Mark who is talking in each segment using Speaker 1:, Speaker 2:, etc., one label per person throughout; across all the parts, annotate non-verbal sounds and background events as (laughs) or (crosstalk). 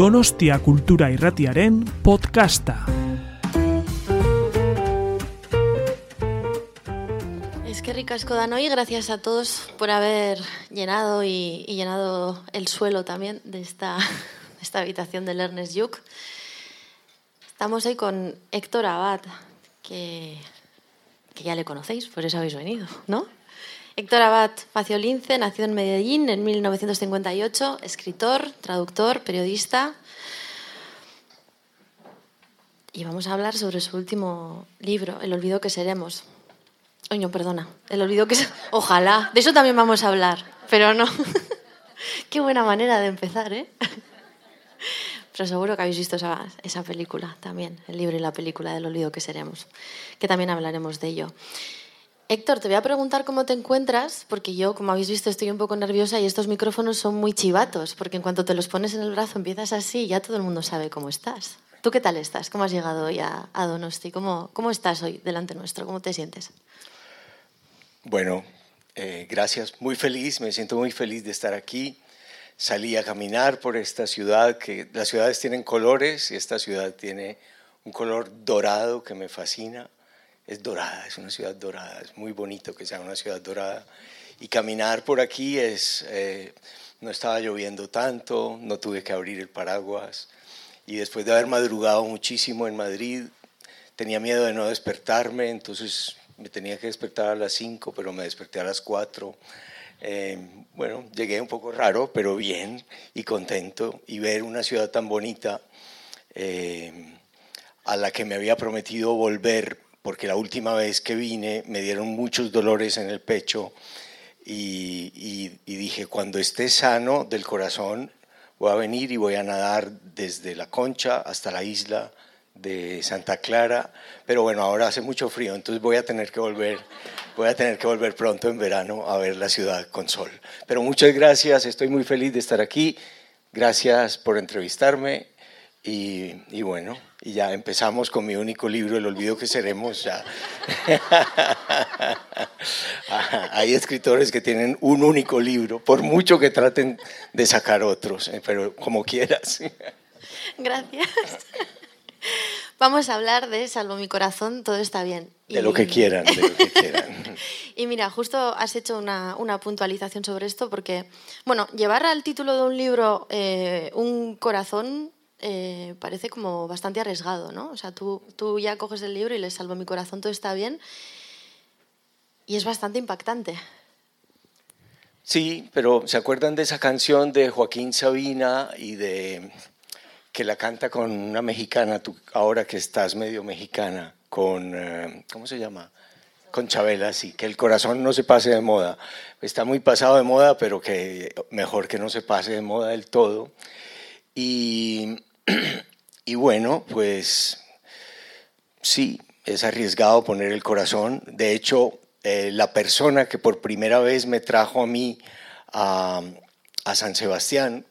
Speaker 1: Donostia Kultura Irratiaren podcasta.
Speaker 2: Es que ricasco Danoi, gracias a todos por haber llenado y, llenado el suelo también de esta, (laughs) esta habitación del Ernest Yuk. Estamos hoy con Héctor Abad, que, que ya le conocéis, por eso habéis venido, ¿no? Héctor Abad Faciolince nació en Medellín en 1958, escritor, traductor, periodista. Y vamos a hablar sobre su último libro, El olvido que seremos. No, perdona. El olvido que... Ojalá. De eso también vamos a hablar, pero no. (laughs) Qué buena manera de empezar, ¿eh? Pero seguro que habéis visto esa, esa película también, el libro y la película del olvido que seremos, que también hablaremos de ello. Héctor, te voy a preguntar cómo te encuentras, porque yo, como habéis visto, estoy un poco nerviosa y estos micrófonos son muy chivatos, porque en cuanto te los pones en el brazo empiezas así y ya todo el mundo sabe cómo estás. ¿Tú qué tal estás? ¿Cómo has llegado hoy a, Donosti? ¿Cómo, ¿Cómo estás hoy delante nuestro? ¿Cómo te sientes?
Speaker 3: Bueno, eh, gracias. Muy feliz, me siento muy feliz de estar aquí. Salí a caminar por esta ciudad, que las ciudades tienen colores y esta ciudad tiene un color dorado que me fascina es dorada, es una ciudad dorada, es muy bonito que sea una ciudad dorada. Y caminar por aquí es, eh, no estaba lloviendo tanto, no tuve que abrir el paraguas. Y después de haber madrugado muchísimo en Madrid, tenía miedo de no despertarme, entonces me tenía que despertar a las 5, pero me desperté a las 4. Eh, bueno, llegué un poco raro, pero bien y contento. Y ver una ciudad tan bonita eh, a la que me había prometido volver porque la última vez que vine me dieron muchos dolores en el pecho y, dije, cuando esté sano del corazón, voy a venir y voy a nadar desde la concha hasta la isla de Santa Clara, pero bueno, ahora hace mucho frío, entonces voy a tener que volver, voy a tener que volver pronto en verano a ver la ciudad con sol. Pero muchas gracias, estoy muy feliz de estar aquí, gracias por entrevistarme y, y bueno, y ya empezamos con mi único libro, El olvido que seremos. Ya. (laughs) Hay escritores que tienen un único libro, por mucho que traten de sacar otros, eh, pero como quieras. (laughs)
Speaker 2: Gracias. Vamos a hablar de Salvo mi corazón, todo está bien.
Speaker 3: De lo que quieran, de lo que quieran. (laughs)
Speaker 2: y mira, justo has hecho una, una, puntualización sobre esto, porque, bueno, llevar al título de un libro eh, un corazón eh, parece como bastante arriesgado, ¿no? O sea, tú, tú ya coges el libro y le salvo mi corazón, todo está bien. Y es bastante impactante.
Speaker 3: Sí, pero ¿se acuerdan de esa canción de Joaquín Sabina y de que la canta con una mexicana, tú ahora que estás medio mexicana, con, eh, ¿cómo se llama? Con Chabela, sí, que el corazón no se pase de moda. Está muy pasado de moda, pero que mejor que no se pase de moda del todo. Y (clears throat) y bueno, pues sí, es arriesgado poner el corazón. De hecho, eh, la persona que por primera vez me trajo a mí a, a San Sebastián,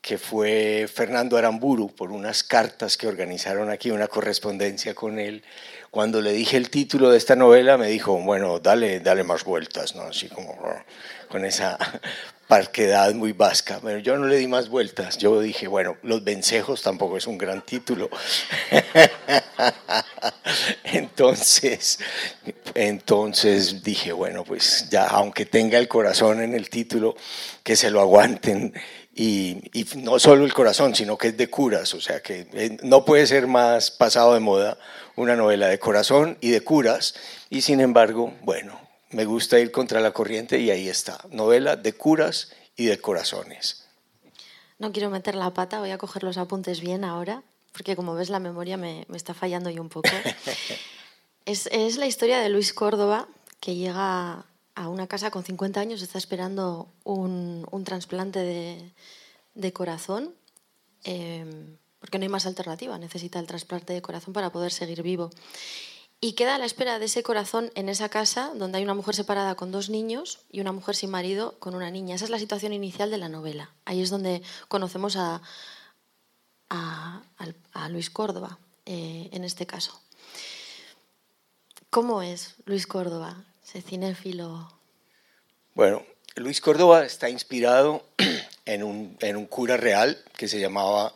Speaker 3: que fue Fernando Aramburu, por unas cartas que organizaron aquí, una correspondencia con él. Cuando le dije el título de esta novela, me dijo, bueno, dale, dale más vueltas, ¿no? Así como con esa parquedad muy vasca. Pero yo no le di más vueltas. Yo dije, bueno, Los Vencejos tampoco es un gran título. (laughs) entonces, entonces dije, bueno, pues ya, aunque tenga el corazón en el título, que se lo aguanten. Y, y, no solo el corazón, sino que es de curas, o sea que eh, no puede ser más pasado de moda una novela de corazón y de curas, y sin embargo, bueno, me gusta ir contra la corriente y ahí está, novela de curas y de corazones.
Speaker 2: No quiero meter la pata, voy a coger los apuntes bien ahora, porque como ves la memoria me, me está fallando yo un poco. (laughs) es, es la historia de Luis Córdoba, que llega a una casa con 50 años, está esperando un, un trasplante de, de corazón, eh, porque no hay más alternativa, necesita el trasplante de corazón para poder seguir vivo. Y queda a la espera de ese corazón en esa casa donde hay una mujer separada con dos niños y una mujer sin marido con una niña. Esa es la situación inicial de la novela. Ahí es donde conocemos a, a, Luis Córdoba, eh, en este caso. ¿Cómo es Luis Córdoba? Ese cinéfilo.
Speaker 3: Bueno, Luis Córdoba está inspirado en un, en un cura real que se llamaba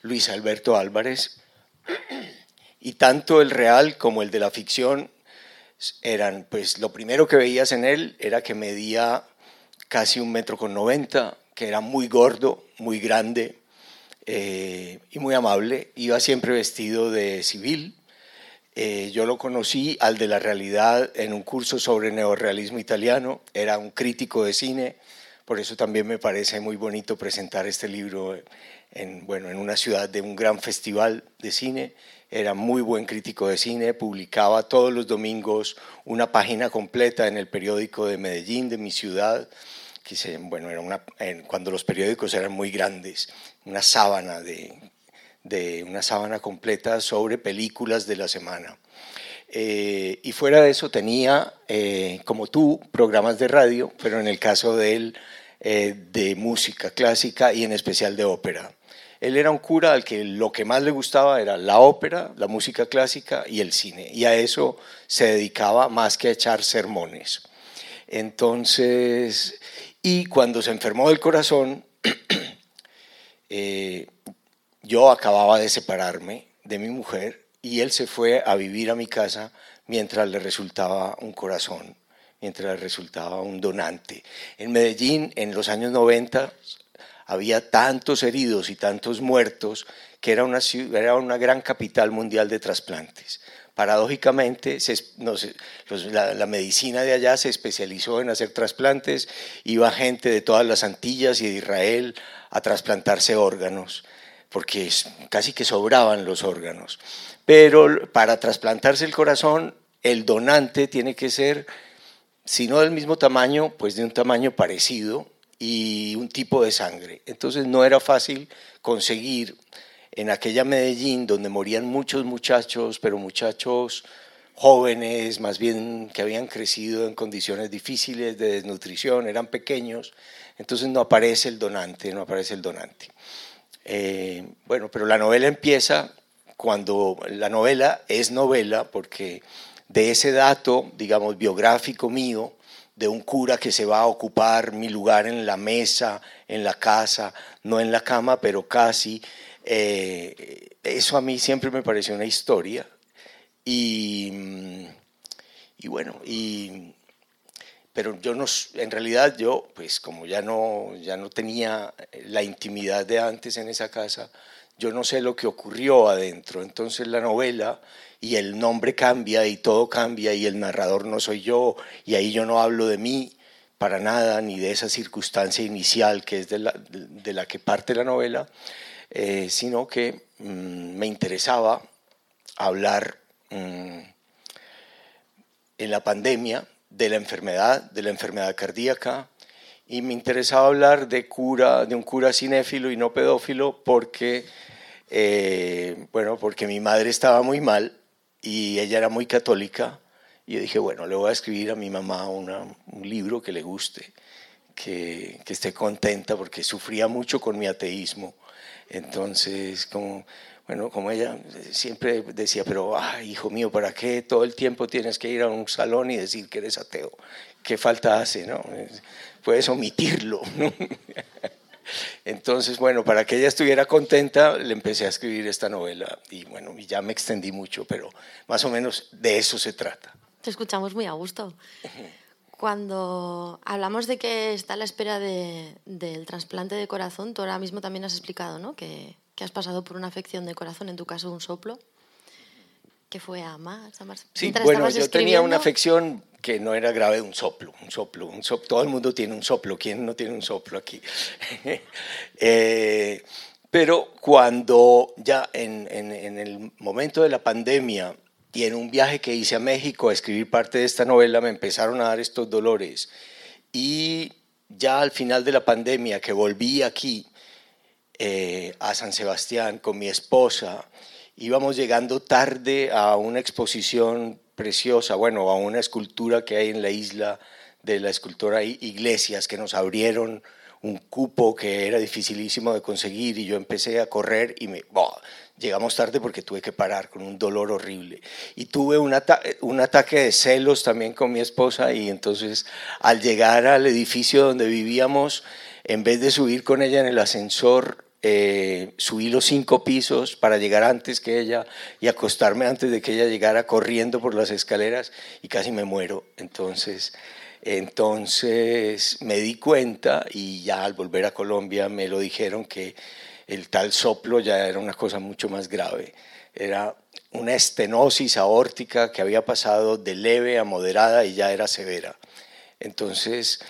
Speaker 3: Luis Alberto Álvarez. Y tanto el real como el de la ficción eran, pues lo primero que veías en él era que medía casi un metro con noventa, que era muy gordo, muy grande eh, y muy amable. Iba siempre vestido de civil. Eh, yo lo conocí al de la realidad en un curso sobre neorrealismo italiano. Era un crítico de cine, por eso también me parece muy bonito presentar este libro en, bueno, en una ciudad de un gran festival de cine era muy buen crítico de cine, publicaba todos los domingos una página completa en el periódico de Medellín, de mi ciudad, que se, bueno, era una, cuando los periódicos eran muy grandes, una sábana de, de una sábana completa sobre películas de la semana. Eh, y fuera de eso tenía, eh, como tú, programas de radio, pero en el caso de él, eh, de música clásica y en especial de ópera. Él era un cura al que lo que más le gustaba era la ópera, la música clásica y el cine. Y a eso se dedicaba más que a echar sermones. Entonces, y cuando se enfermó del corazón, (clears throat) eh, yo acababa de separarme de mi mujer y él se fue a vivir a mi casa mientras le resultaba un corazón, mientras le resultaba un donante. En Medellín, en los años 90, había tantos heridos y tantos muertos que era una, era una gran capital mundial de trasplantes. Paradójicamente, la, medicina de allá se especializó en hacer trasplantes, iba gente de todas las Antillas y de Israel a trasplantarse órganos, porque casi que sobraban los órganos. Pero para trasplantarse el corazón, el donante tiene que ser, si no del mismo tamaño, pues de un tamaño parecido, y un tipo de sangre. Entonces no era fácil conseguir en aquella Medellín donde morían muchos muchachos, pero muchachos jóvenes, más bien que habían crecido en condiciones difíciles de desnutrición, eran pequeños, entonces no aparece el donante, no aparece el donante. Eh, bueno, pero la novela empieza cuando la novela es novela porque de ese dato, digamos, biográfico mío, de un cura que se va a ocupar mi lugar en la mesa, en la casa, no en la cama, pero casi. Eh, eso a mí siempre me pareció una historia. Y, mm, y bueno, y, pero yo no, en realidad yo, pues como ya no, ya no tenía la intimidad de antes en esa casa, yo no sé lo que ocurrió adentro. Entonces la novela y el nombre cambia y todo cambia y el narrador no soy yo y ahí yo no hablo de mí para nada ni de esa circunstancia inicial que es de la, de la que parte la novela, eh, sino que mm, me interesaba hablar mm, en la pandemia de la enfermedad, de la enfermedad cardíaca, y me interesaba hablar de cura, de un cura cinéfilo y no pedófilo, porque, eh, bueno, porque mi madre estaba muy mal y ella era muy católica y yo dije, bueno, le voy a escribir a mi mamá un libro que le guste, que, que, esté contenta porque sufría mucho con mi ateísmo. Entonces, como, bueno, como ella siempre decía, pero, ay, hijo mío, ¿para qué todo el tiempo tienes que ir a un salón y decir que eres ateo? ¿Qué falta hace? No? Puedes omitirlo. (laughs) ¿no? Entonces, bueno, para que ella estuviera contenta, le empecé a escribir esta novela y bueno, ya me extendí mucho, pero más o menos de eso se trata.
Speaker 2: Te escuchamos muy a gusto. Cuando hablamos de que está a la espera del trasplante de corazón, tú ahora mismo también has explicado ¿no? que, que has pasado por una afección de corazón, en tu caso un soplo que fue a más, a más.
Speaker 3: Sí, bueno, yo tenía una afección que no era grave, un soplo, un soplo, un soplo. Todo el mundo tiene un soplo, ¿quién no tiene un soplo aquí? (laughs) Eh, pero cuando ya en, en, el momento de la pandemia y en un viaje que hice a México a escribir parte de esta novela, me empezaron a dar estos dolores. Y ya al final de la pandemia, que volví aquí eh, a San Sebastián con mi esposa, íbamos llegando tarde a una exposición preciosa, bueno, a una escultura que hay en la isla de la escultora Iglesias, que nos abrieron un cupo que era dificilísimo de conseguir y yo empecé a correr y me, llegamos tarde porque tuve que parar con un dolor horrible. Y tuve un, un ataque de celos también con mi esposa y entonces al llegar al edificio donde vivíamos, en vez de subir con ella en el ascensor, eh, subí los cinco pisos para llegar antes que ella y acostarme antes de que ella llegara corriendo por las escaleras y casi me muero. Entonces, entonces me di cuenta y ya al volver a Colombia me lo dijeron que el tal soplo ya era una cosa mucho más grave. Era una estenosis aórtica que había pasado de leve a moderada y ya era severa. Entonces,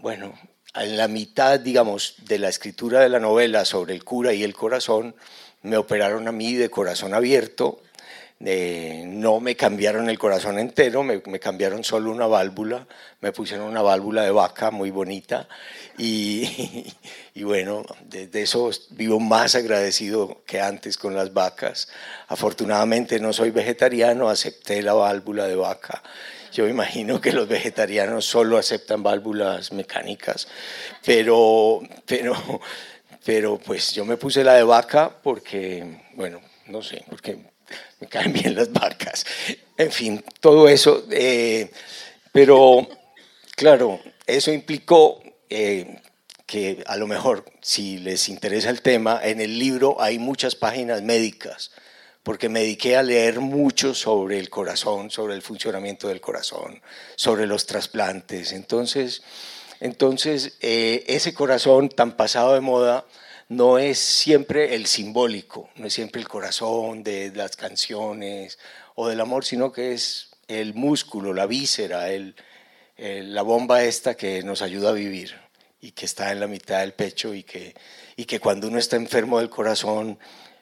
Speaker 3: bueno, en la mitad, digamos, de la escritura de la novela sobre el cura y el corazón, me operaron a mí de corazón abierto. no me cambiaron el corazón entero, me, cambiaron solo una válvula, me pusieron una válvula de vaca muy bonita y, (laughs) bueno, de eso vivo más agradecido que antes con las vacas. Afortunadamente no soy vegetariano, acepté la válvula de vaca yo imagino que los vegetarianos solo aceptan válvulas mecánicas, pero, pero, pero pues yo me puse la de vaca porque, bueno, no sé, porque me caen bien las vacas. En fin, todo eso. Eh, pero, claro, eso implicó eh, que a lo mejor, si les interesa el tema, en el libro hay muchas páginas médicas porque me dediqué a leer mucho sobre el corazón, sobre el funcionamiento del corazón, sobre los trasplantes. Entonces, entonces eh, ese corazón tan pasado de moda no es siempre el simbólico, no es siempre el corazón de las canciones o del amor, sino que es el músculo, la víscera, el, la bomba esta que nos ayuda a vivir y que está en la mitad del pecho y que, y que cuando uno está enfermo del corazón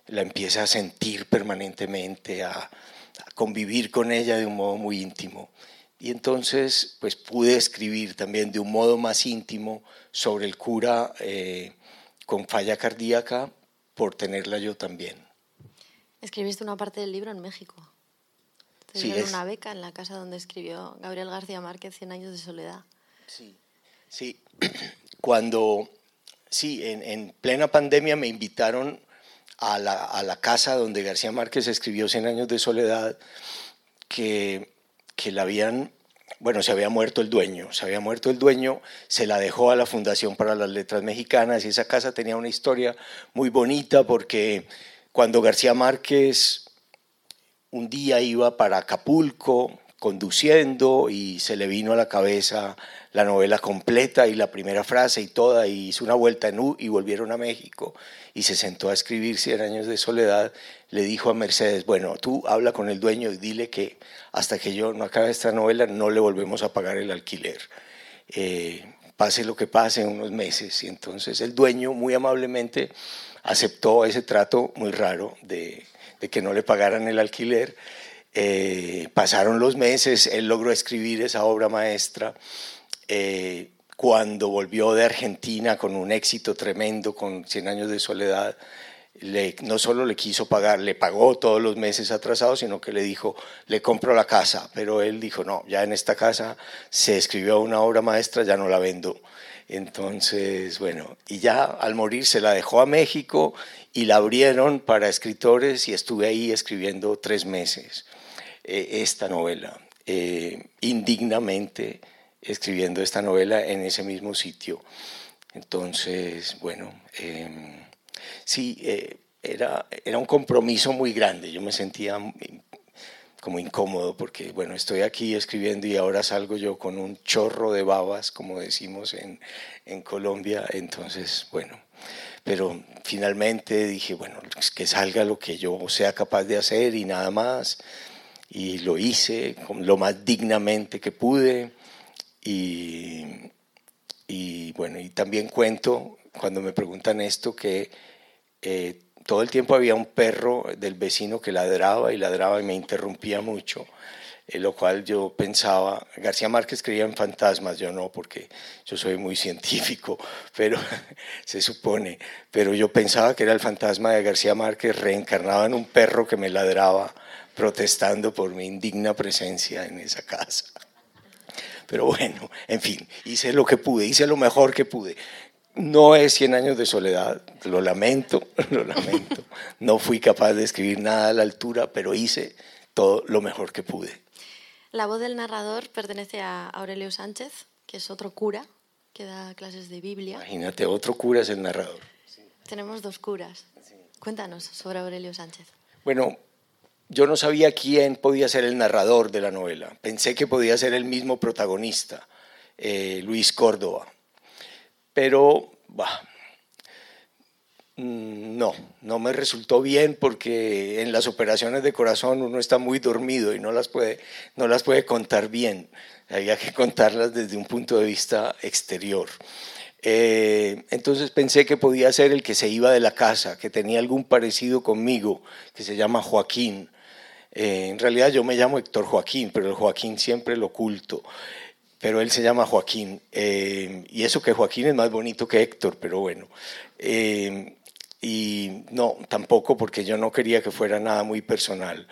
Speaker 3: la empieza a sentir permanentemente, a, convivir con ella de un modo muy íntimo. Y entonces, pues pude escribir también de un modo más íntimo sobre el cura eh, con falla cardíaca por tenerla yo también.
Speaker 2: Escribiste una parte del libro en México. Te sí, una beca en la casa donde escribió Gabriel García Márquez, Cien años de soledad.
Speaker 3: Sí, sí. (clears throat) Cuando, sí, en, en plena pandemia me invitaron a la, casa donde García Márquez escribió Cien años de soledad, que, que la habían, bueno, se había muerto el dueño, se había muerto el dueño, se la dejó a la Fundación para las Letras Mexicanas y esa casa tenía una historia muy bonita porque cuando García Márquez un día iba para Acapulco conduciendo y se le vino a la cabeza la novela completa y la primera frase y toda, y hizo una vuelta en U y volvieron a México y se sentó a escribir Cien años de soledad, le dijo a Mercedes, bueno, tú habla con el dueño y dile que hasta que yo no acabe esta novela no le volvemos a pagar el alquiler. Eh, pase lo que pase en unos meses. Y entonces el dueño muy amablemente aceptó ese trato muy raro de, que no le pagaran el alquiler. Eh, pasaron los meses, él logró escribir esa obra maestra. Eh, cuando volvió de Argentina con un éxito tremendo, con 100 años de soledad, le, no solo le quiso pagar, le pagó todos los meses atrasados, sino que le dijo, le compro la casa. Pero él dijo, no, ya en esta casa se escribió una obra maestra, ya no la vendo. Entonces, bueno, y ya al morir se la dejó a México y la abrieron para escritores y estuve ahí escribiendo tres meses eh, esta novela, eh, indignamente escribiendo esta novela en ese mismo sitio. Entonces, bueno, em, sí, eh, era, era un compromiso muy grande. Yo me sentía como incómodo porque, bueno, estoy aquí escribiendo y ahora salgo yo con un chorro de babas, como decimos en, en Colombia. Entonces, bueno, pero finalmente dije, bueno, que salga lo que yo sea capaz de hacer y nada más. Y lo hice lo más dignamente que pude. Y, y bueno, y también cuento, cuando me preguntan esto, que eh, todo el tiempo había un perro del vecino que ladraba y ladraba y me interrumpía mucho, eh, lo cual yo pensaba, García Márquez creía en fantasmas, yo no, porque yo soy muy (laughs) científico, pero (laughs) se supone, pero yo pensaba que era el fantasma de García Márquez reencarnado en un perro que me ladraba protestando por mi indigna presencia en esa casa. Pero bueno, en fin, hice lo que pude, hice lo mejor que pude. No es 100 años de soledad, lo lamento, (laughs) lo lamento. No fui capaz de escribir nada a la altura, pero hice todo lo mejor que pude.
Speaker 2: La voz del narrador pertenece a Aurelio Sánchez, que es otro cura que da clases de Biblia.
Speaker 3: Imagínate, otro cura es el narrador.
Speaker 2: Tenemos dos curas. Cuéntanos sobre Aurelio Sánchez.
Speaker 3: Bueno, yo no sabía quién podía ser el narrador de la novela. Pensé que podía ser el mismo protagonista, eh, Luis Córdoba. Pero, bah, no, no me resultó bien porque en las operaciones de corazón uno está muy dormido y no las puede, no las puede contar bien. Había que contarlas desde un punto de vista exterior. Eh, entonces pensé que podía ser el que se iba de la casa, que tenía algún parecido conmigo, que se llama Joaquín. Eh, en realidad yo me llamo Héctor Joaquín, pero el Joaquín siempre lo oculto. Pero él se llama Joaquín. Eh, y eso que Joaquín es más bonito que Héctor, pero bueno. Y no, tampoco porque yo no quería que fuera nada muy personal.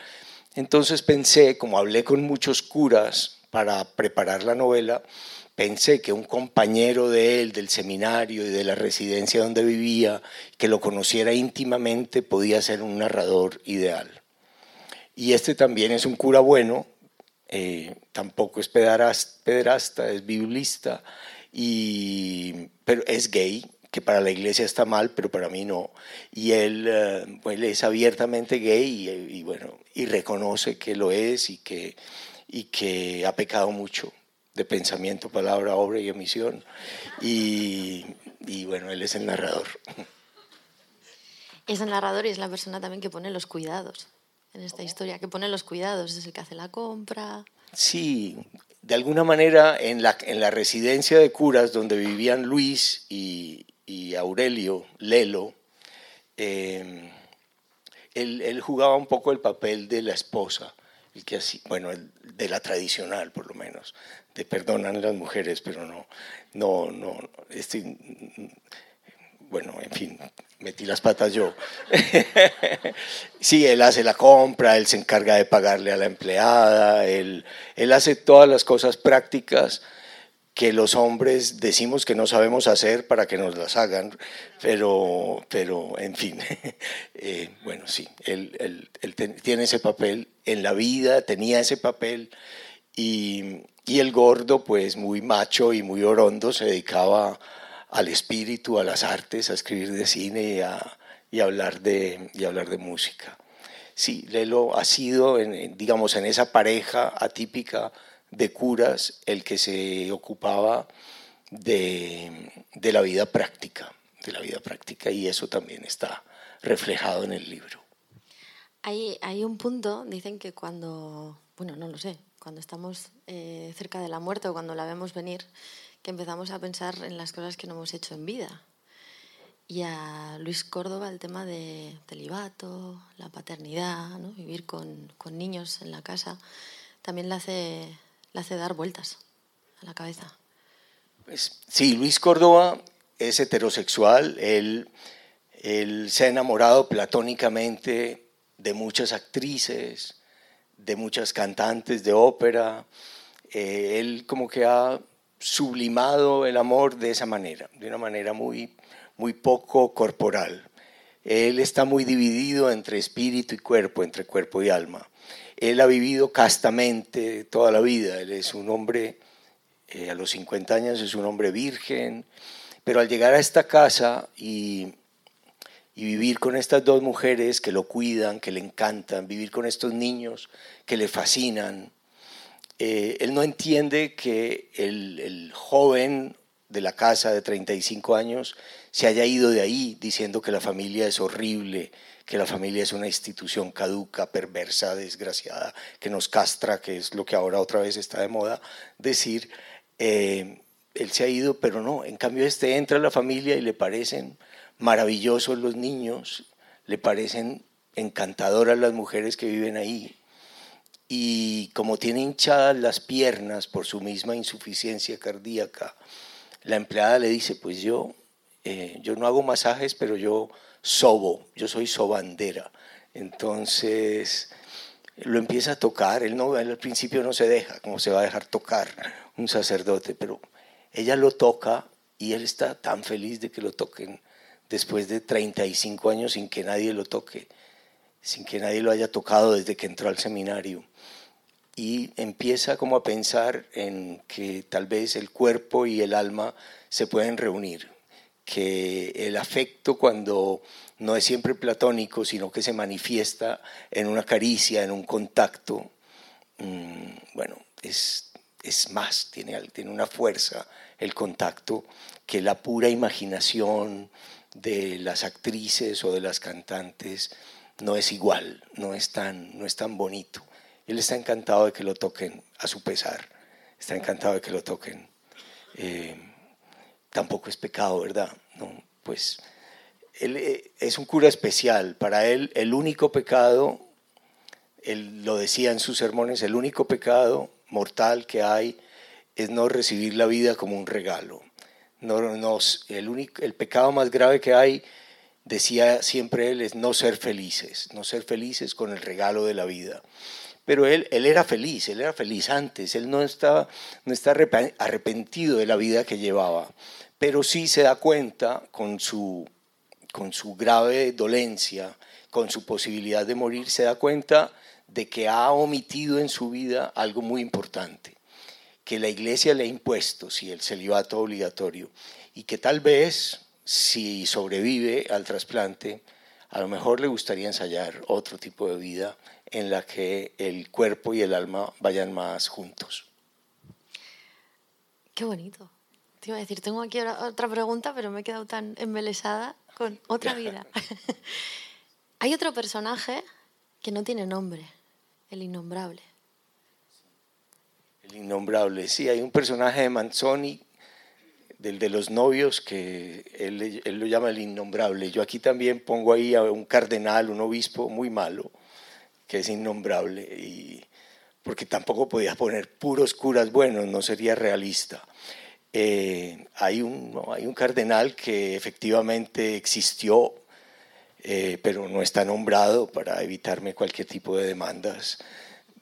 Speaker 3: Entonces pensé, como hablé con muchos curas para preparar la novela, pensé que un compañero de él, del seminario y de la residencia donde vivía, que lo conociera íntimamente, podía ser un narrador ideal. Y este también es un cura bueno, eh, tampoco es pederasta, es biblista, y, pero es gay, que para la iglesia está mal, pero para mí no. Y él, eh, es abiertamente gay y, bueno, y reconoce que lo es y que, y que ha pecado mucho de pensamiento, palabra, obra y emisión. Y, bueno, él es el narrador.
Speaker 2: Es el narrador y es la persona también que pone los cuidados en esta historia, que pone los cuidados, es el que hace la compra.
Speaker 3: Sí, de alguna manera en la, en la residencia de curas donde vivían Luis y, Aurelio Lelo, eh, él, él, jugaba un poco el papel de la esposa el que así, bueno, de la tradicional por lo menos, te perdonan las mujeres, pero no, no, no, este, bueno, en fin, metí las patas yo. (laughs) sí, él hace la compra, él se encarga de pagarle a la empleada, él, él hace todas las cosas prácticas que los hombres decimos que no sabemos hacer para que nos las hagan, pero, pero en fin, (laughs) eh, bueno, sí, él, él, tiene ese papel en la vida, tenía ese papel, y, y, el gordo, pues muy macho y muy orondo, se dedicaba al espíritu, a las artes, a escribir de cine y a, y hablar, de, y hablar de música. Sí, Lelo ha sido, digamos, en esa pareja atípica, de curas el que se ocupaba de, la vida práctica, de la vida práctica, y eso también está reflejado en el libro.
Speaker 2: Hay, hay un punto, dicen que cuando, bueno, no lo sé, cuando estamos eh, cerca de la muerte o cuando la vemos venir, que empezamos a pensar en las cosas que no hemos hecho en vida. Y a Luis Córdoba el tema de celibato, la paternidad, vivir con, con niños en la casa, también le hace le hace dar vueltas a la cabeza.
Speaker 3: Pues, sí, Luis Córdoba es heterosexual, él, se ha enamorado platónicamente de muchas actrices, de muchas cantantes de ópera, eh, él como que ha sublimado el amor de esa manera, de una manera muy, muy poco corporal. Él está muy dividido entre espíritu y cuerpo, entre cuerpo y alma. Él ha vivido castamente toda la vida. Él es un hombre, eh, a los 50 años es un hombre virgen, pero al llegar a esta casa y, vivir con estas dos mujeres que lo cuidan, que le encantan, vivir con estos niños que le fascinan, eh, él no entiende que el, joven de la casa de 35 años se haya ido de ahí diciendo que la familia es horrible, que la familia es una institución caduca, perversa, desgraciada, que nos castra, que es lo que ahora otra vez está de moda, decir, eh, él se ha ido, pero no, en cambio este entra a la familia y le parecen maravillosos los niños, le parecen encantadoras las mujeres que viven ahí. Y como tiene hinchadas las piernas por su misma insuficiencia cardíaca, la empleada le dice, pues yo, eh, yo no hago masajes, pero yo sobo, yo soy sobandera. Entonces lo empieza a tocar, él, no, al principio no se deja, como se va a dejar tocar un sacerdote, pero ella lo toca y él está tan feliz de que lo toquen después de 35 años sin que nadie lo toque, sin que nadie lo haya tocado desde que entró al seminario. y empieza como a pensar en que tal vez el cuerpo y el alma se pueden reunir, que el afecto cuando no es siempre platónico, sino que se manifiesta en una caricia, en un contacto, mm, bueno, es, es más, tiene, tiene una fuerza el contacto que la pura imaginación de las actrices o de las cantantes no es igual, no es tan, no es tan bonito. Él está encantado de que lo toquen a su pesar, está encantado de que lo toquen. Eh, tampoco es pecado, ¿verdad? No, pues él eh, es un cura especial. Para él el único pecado, él lo decía en sus sermones, el único pecado mortal que hay es no recibir la vida como un regalo. No, no, el, único, el pecado más grave que hay, decía siempre él, es no ser felices, no ser felices con el regalo de la vida. Pero él, él era feliz, él era feliz antes, él no estaba, no está arrepentido de la vida que llevaba, pero sí se da cuenta con su, con su grave dolencia, con su posibilidad de morir, se da cuenta de que ha omitido en su vida algo muy importante, que la iglesia le ha impuesto, si el celibato obligatorio, y que tal vez si sobrevive al trasplante, a lo mejor le gustaría ensayar otro tipo de vida en la que el cuerpo y el alma vayan más juntos.
Speaker 2: Qué bonito. Te iba a decir, tengo aquí otra pregunta, pero me he quedado tan embelesada con otra vida. (laughs) Hay otro personaje que no tiene nombre, el innombrable.
Speaker 3: El innombrable, sí, hay un personaje de Manzoni, del de los novios, que él, él lo llama el innombrable. Yo aquí también pongo ahí a un cardenal, un obispo muy malo, que es innombrable, y, porque tampoco podía poner puros curas buenos, no sería realista. Eh, hay, un, hay un cardenal que efectivamente existió, eh, pero no está nombrado para evitarme cualquier tipo de demandas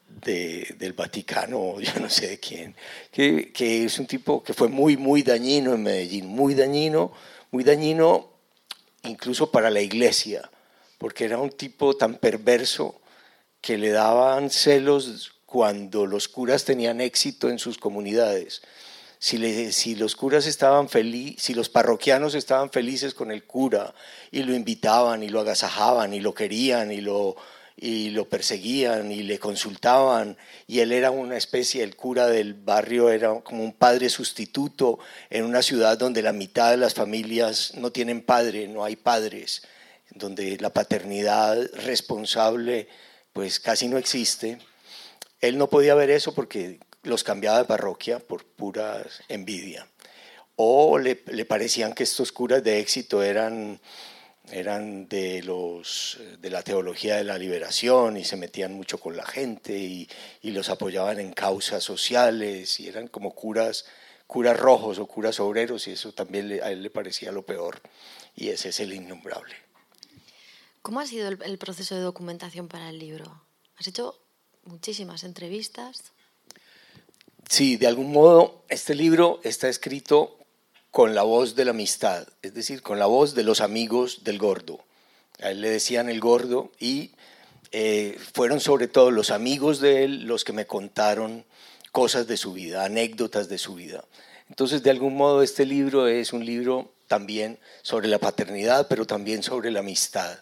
Speaker 3: de, del Vaticano, (laughs) yo no sé de quién, que, que es un tipo que fue muy, muy dañino en Medellín, muy dañino, muy dañino incluso para la iglesia, porque era un tipo tan perverso que le daban celos cuando los curas tenían éxito en sus comunidades. Si, los curas estaban felices, si los parroquianos estaban felices con el cura y lo invitaban y lo agasajaban y lo querían y lo, y lo perseguían y le consultaban y él era una especie, el cura del barrio era como un padre sustituto en una ciudad donde la mitad de las familias no tienen padre, no hay padres, donde la paternidad responsable pues casi no existe. Él no podía ver eso porque los cambiaba de parroquia por pura envidia. O le, parecían que estos curas de éxito eran, eran de, los, de la teología de la liberación y se metían mucho con la gente y, y los apoyaban en causas sociales y eran como curas, curas rojos o curas obreros y eso también a él le parecía lo peor. Y ese es el innombrable.
Speaker 2: ¿Cómo ha sido el, proceso de documentación para el libro? Has hecho muchísimas entrevistas.
Speaker 3: Sí, de algún modo este libro está escrito con la voz de la amistad, es decir, con la voz de los amigos del gordo. A él le decían el gordo y eh, fueron sobre todo los amigos de él los que me contaron cosas de su vida, anécdotas de su vida. Entonces, de algún modo, este libro es un libro también sobre la paternidad, pero también sobre la amistad.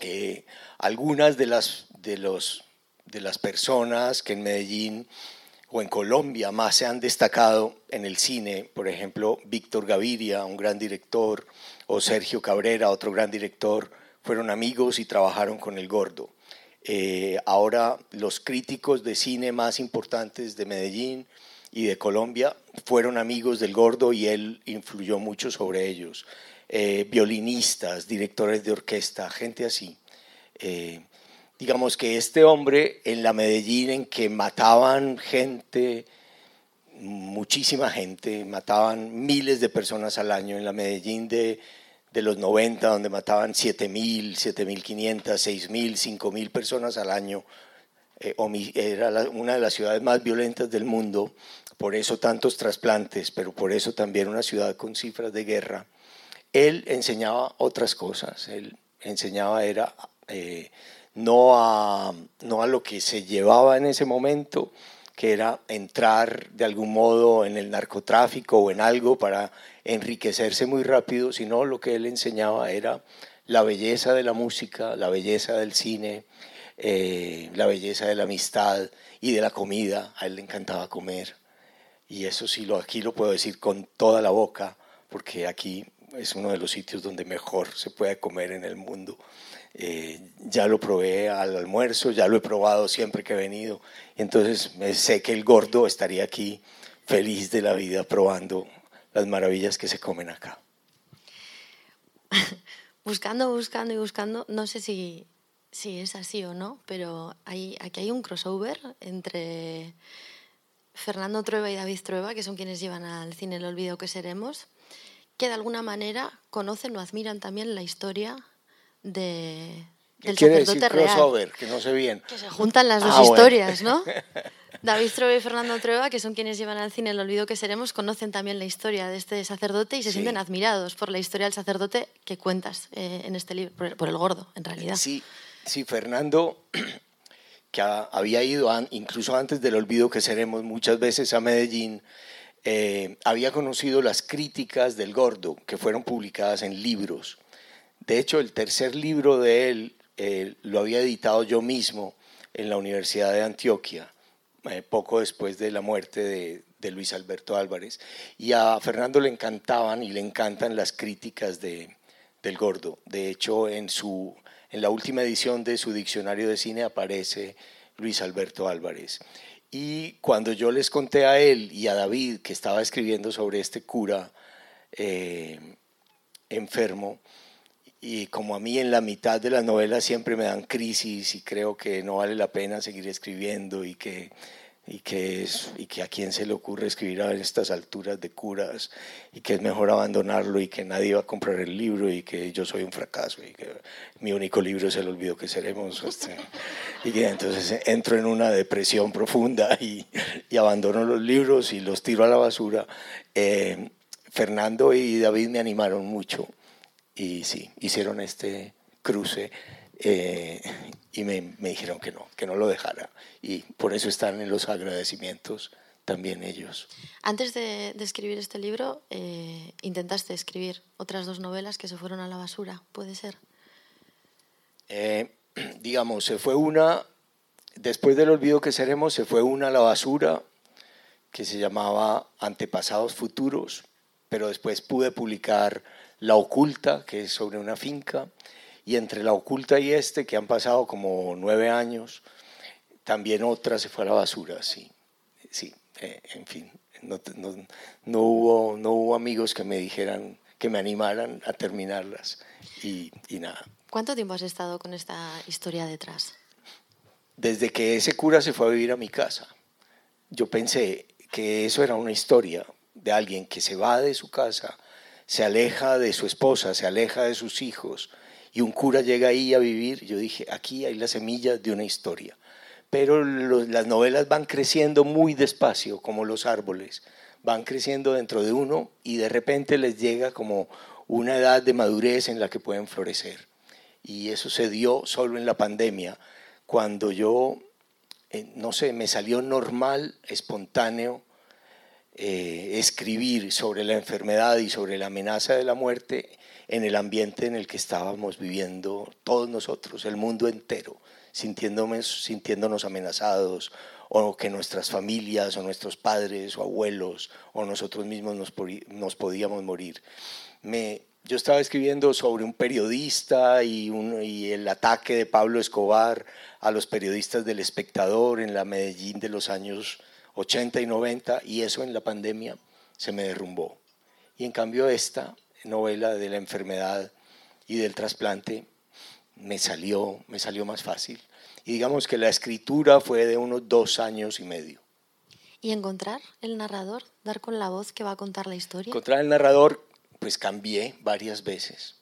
Speaker 3: Eh, algunas de las, de, los, de las personas que en Medellín o en Colombia más se han destacado en el cine, por ejemplo, Víctor Gaviria, un gran director, o Sergio Cabrera, otro gran director, fueron amigos y trabajaron con el gordo. Eh, ahora los críticos de cine más importantes de Medellín y de Colombia fueron amigos del gordo y él influyó mucho sobre ellos. Eh, violinistas, directores de orquesta, gente así. Eh, digamos que este hombre en la Medellín en que mataban gente, muchísima gente, mataban miles de personas al año, en la Medellín de, de los 90, donde mataban 7.000, 7.500, 6.000, 5.000 personas al año, eh, era una de las ciudades más violentas del mundo, por eso tantos trasplantes, pero por eso también una ciudad con cifras de guerra él enseñaba otras cosas. Él enseñaba era, eh, no a, no a lo que se llevaba en ese momento, que era entrar de algún modo en el narcotráfico o en algo para enriquecerse muy rápido, sino lo que él enseñaba era la belleza de la música, la belleza del cine, eh, la belleza de la amistad y de la comida. A él le encantaba comer. Y eso sí, lo, aquí lo puedo decir con toda la boca, porque aquí es uno de los sitios donde mejor se puede comer en el mundo. Eh, ya lo probé al almuerzo, ya lo he probado siempre que he venido. Entonces sé que el gordo estaría aquí feliz de la vida probando las maravillas que se comen acá. (laughs)
Speaker 2: buscando, buscando y buscando, no sé si, si es así o no, pero hay, aquí hay un crossover entre Fernando Trueba y David Trueba, que son quienes llevan al cine El Olvido que Seremos, que de alguna manera conocen o admiran también la historia de,
Speaker 3: del quiere decir crossover? Que no sé bien.
Speaker 2: Que se juntan las ah, dos historias, ¿no? (laughs) David Trueba y Fernando Trueba, que son quienes llevan al cine El olvido que seremos, conocen también la historia de este sacerdote y se sienten admirados por la historia del sacerdote que cuentas eh, en este libro, por el, gordo, en realidad.
Speaker 3: Sí, sí, Fernando, (clears throat) que había ido incluso antes del olvido que seremos muchas veces a Medellín, eh, había conocido las críticas del gordo que fueron publicadas en libros. De hecho, el tercer libro de él eh, lo había editado yo mismo en la Universidad de Antioquia eh, poco después de la muerte de, Luis Alberto Álvarez. Y a Fernando le encantaban y le encantan las críticas de, del gordo. De hecho, en, su, en la última edición de su diccionario de cine aparece Luis Alberto Álvarez. Y cuando yo les conté a él y a David que estaba escribiendo sobre este cura eh, enfermo, y como a mí en la mitad de la novela siempre me dan crisis y creo que no vale la pena seguir escribiendo y que y que, es, y que a quién se le ocurre escribir a estas alturas de curas y que es mejor abandonarlo y que nadie va a comprar el libro y que yo soy un fracaso y que mi único libro es el olvido que seremos este, y que entonces entro en una depresión profunda y, y abandono los libros y los tiro a la basura. Eh, Fernando y David me animaron mucho y sí, hicieron este cruce eh, y me, me, dijeron que no, que no lo dejara. Y por eso están en los agradecimientos también ellos.
Speaker 2: Antes de, de escribir este libro, eh, intentaste escribir otras dos novelas que se fueron a la basura, ¿puede ser?
Speaker 3: Eh, (clears throat) digamos, se fue una, después del olvido que seremos, se fue una a la basura que se llamaba Antepasados Futuros, pero después pude publicar La Oculta, que es sobre una finca, y entre la oculta y este, que han pasado como nueve años, también otra se fue a la basura, sí. Sí, eh, en fin, no, no, hubo, no hubo amigos que me dijeran, que me animaran a terminarlas y, y nada.
Speaker 2: ¿Cuánto tiempo has estado con esta historia detrás?
Speaker 3: Desde que ese cura se fue a vivir a mi casa. Yo pensé que eso era una historia de alguien que se va de su casa, se aleja de su esposa, se aleja de sus hijos, y un cura llega ahí a vivir, yo dije, aquí hay las semillas de una historia. Pero las novelas van creciendo muy despacio, como los árboles, van creciendo dentro de uno y de repente les llega como una edad de madurez en la que pueden florecer. Y eso se dio solo en la pandemia, cuando yo, eh, no sé, me salió normal, espontáneo, eh, escribir sobre la enfermedad y sobre la amenaza de la muerte en el ambiente en el que estábamos viviendo todos nosotros, el mundo entero, sintiéndonos, sintiéndonos amenazados, o que nuestras familias, o nuestros padres, o abuelos, o nosotros mismos nos, nos podíamos morir. Me, yo estaba escribiendo sobre un periodista y, un, y, el ataque de Pablo Escobar a los periodistas del espectador en la Medellín de los años 80 y 90, y eso en la pandemia se me derrumbó. Y en cambio esta novela de la enfermedad y del trasplante me salió, me salió más fácil. Y digamos que la escritura fue de unos dos años y medio.
Speaker 2: ¿Y encontrar el narrador? ¿Dar con la voz que va a contar la historia?
Speaker 3: Encontrar el narrador, pues cambié varias veces.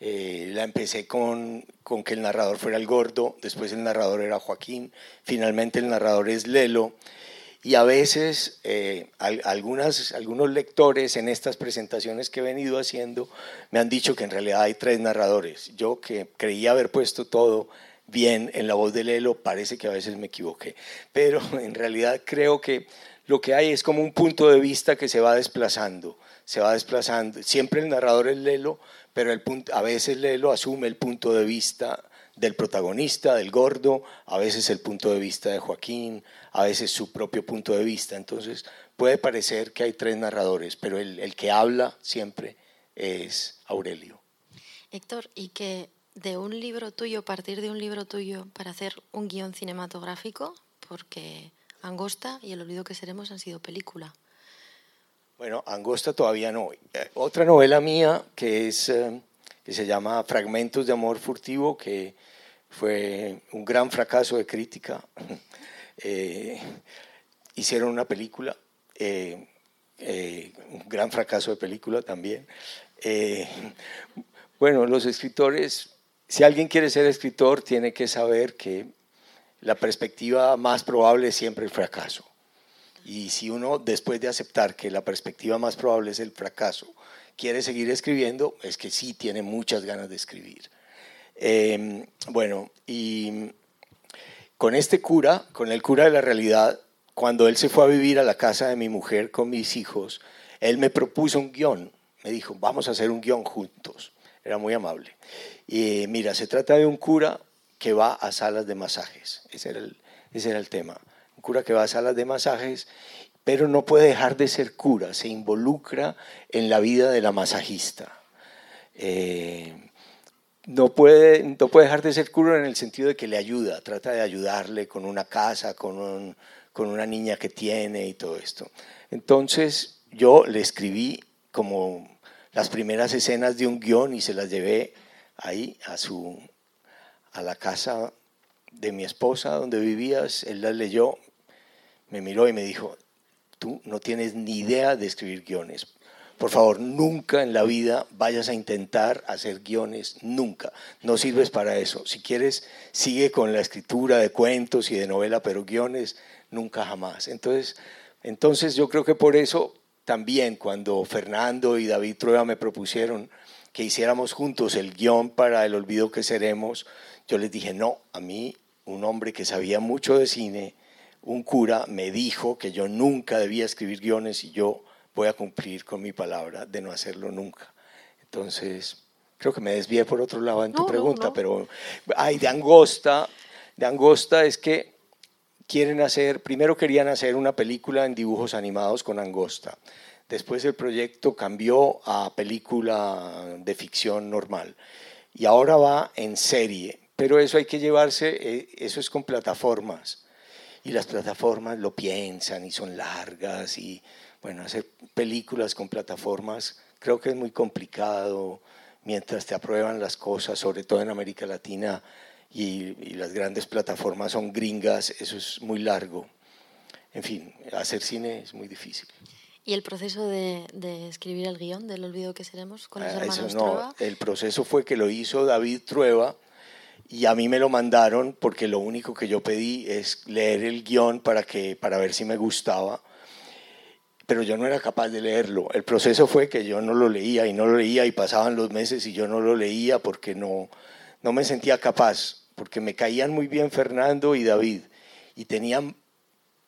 Speaker 3: Eh, la empecé con, con que el narrador fuera el gordo, después el narrador era Joaquín, finalmente el narrador es Lelo y a veces eh, algunos lectores en estas presentaciones que he venido haciendo me han dicho que en realidad hay tres narradores. Yo que creía haber puesto todo bien en la voz de Lelo, parece que a veces me equivoqué, pero (laughs) en realidad creo que lo que hay es como un punto de vista que se va desplazando, se va desplazando. Siempre el narrador es Lelo, pero a veces Lelo asume el punto de vista del protagonista, del gordo, a veces el punto de vista de Joaquín, a veces su propio punto de vista. Entonces puede parecer que hay tres narradores, pero el, el que habla siempre es Aurelio.
Speaker 2: Héctor, y que de un libro tuyo, partir de un libro tuyo para hacer un guion cinematográfico, porque Angosta y El olvido que seremos han sido película.
Speaker 3: Bueno, Angosta todavía no. Eh, otra novela mía que es eh, que se llama Fragmentos de amor furtivo, que fue un gran fracaso de crítica. (laughs) Eh, hicieron una película, un gran fracaso de película también. bueno, los escritores, si alguien quiere ser escritor, tiene que saber que la perspectiva más probable es siempre el fracaso. Y si uno, después de aceptar que la perspectiva más probable es el fracaso, quiere seguir escribiendo, es que sí tiene muchas ganas de escribir. Em, bueno, y con este cura, con el cura de la realidad, cuando él se fue a vivir a la casa de mi mujer con mis hijos, él me propuso un guion. Me dijo, vamos a hacer un guion juntos. Era muy amable. Y mira, se trata de un cura que va a salas de masajes. Ese era el, ese era el tema. Un cura que va a salas de masajes, pero no puede dejar de ser cura, se involucra en la vida de la masajista. Eh, no puede, no puede dejar de ser cura en el sentido de que le ayuda, trata de ayudarle con una casa, con, una niña que tiene y todo esto. Entonces yo le escribí como las primeras escenas de un guion y se las llevé ahí a su, a la casa de mi esposa donde vivías, él la leyó, me miró y me dijo, tú no tienes ni idea de escribir guiones. Por favor, nunca en la vida vayas a intentar hacer guiones, nunca. No sirves para eso. Si quieres, sigue con la escritura de cuentos y de novela, pero guiones, nunca jamás. Entonces, entonces yo creo que por eso también cuando Fernando y David Trueba me propusieron que hiciéramos juntos el guion para El olvido que seremos, yo les dije, no, a mí un hombre que sabía mucho de cine, un cura, me dijo que yo nunca debía escribir guiones y yo voy a cumplir con mi palabra de no hacerlo nunca. Entonces, creo que me desvié por otro lado en tu pregunta, pero hay de Angosta, de Angosta es que quieren hacer, primero querían hacer una película en dibujos animados con Angosta. Después el proyecto cambió a película de ficción normal y ahora va en serie pero eso hay que llevarse, eh, eso es con plataformas. Y las plataformas lo piensan y son largas y, bueno, hacer películas con plataformas creo que es muy complicado mientras te aprueban las cosas, sobre todo en América Latina y, las grandes plataformas son gringas, eso es muy largo. En fin, hacer cine es muy difícil.
Speaker 2: ¿Y el proceso de, escribir el guion del Olvido que seremos con los ah, hermanos no,
Speaker 3: El proceso fue que lo hizo David Trueba, y a mí me lo mandaron porque lo único que yo pedí es leer el guion para, que, para ver si me gustaba, pero yo no era capaz de leerlo. El proceso fue que yo no lo leía y no lo leía y pasaban los meses y yo no lo leía porque no, no me sentía capaz, porque me caían muy bien Fernando y David y tenían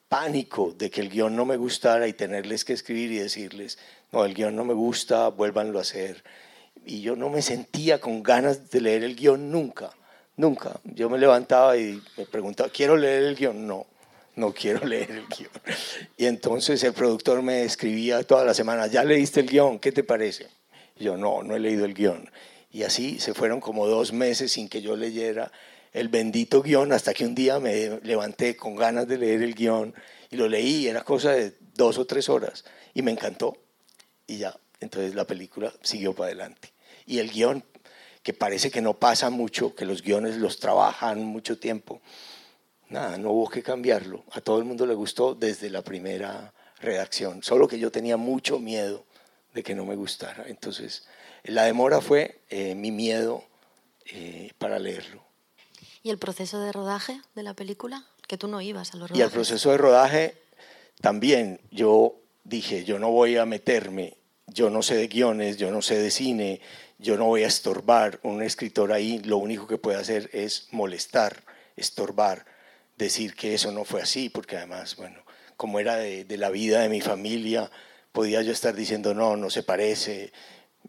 Speaker 3: pánico de que el guion no me gustara y tenerles que escribir y decirles, no, el guion no me gusta, vuélvanlo a hacer. Y yo no me sentía con ganas de leer el guion nunca. Nunca. Yo me levantaba y me preguntaba, ¿quiero leer el guion? No, no quiero (laughs) leer el guion. Y entonces el productor me escribía toda la semana, ¿ya leíste el guion? ¿Qué te parece? Y yo, no, no he leído el guion. Y así se fueron como dos meses sin que yo leyera el bendito guion, hasta que un día me levanté con ganas de leer el guion y lo leí, era cosa de dos o tres horas, y me encantó. Y ya, entonces la película siguió para adelante. Y el guion que parece que no pasa mucho, que los guiones los trabajan mucho tiempo. Nada, no hubo que cambiarlo. A todo el mundo le gustó desde la primera redacción, solo que yo tenía mucho miedo de que no me gustara. Entonces, la demora fue eh, mi miedo eh, para leerlo.
Speaker 2: ¿Y el proceso de rodaje de la película? Que tú no ibas a los rodajes.
Speaker 3: Y el proceso de rodaje también, yo dije, yo no voy a meterme, yo no sé de guiones, yo no sé de cine, yo no voy a estorbar. Un escritor ahí lo único que puede hacer es molestar, estorbar, decir que eso no fue así, porque además, bueno, como era de, la vida de mi familia, podía yo estar diciendo, no, no se parece.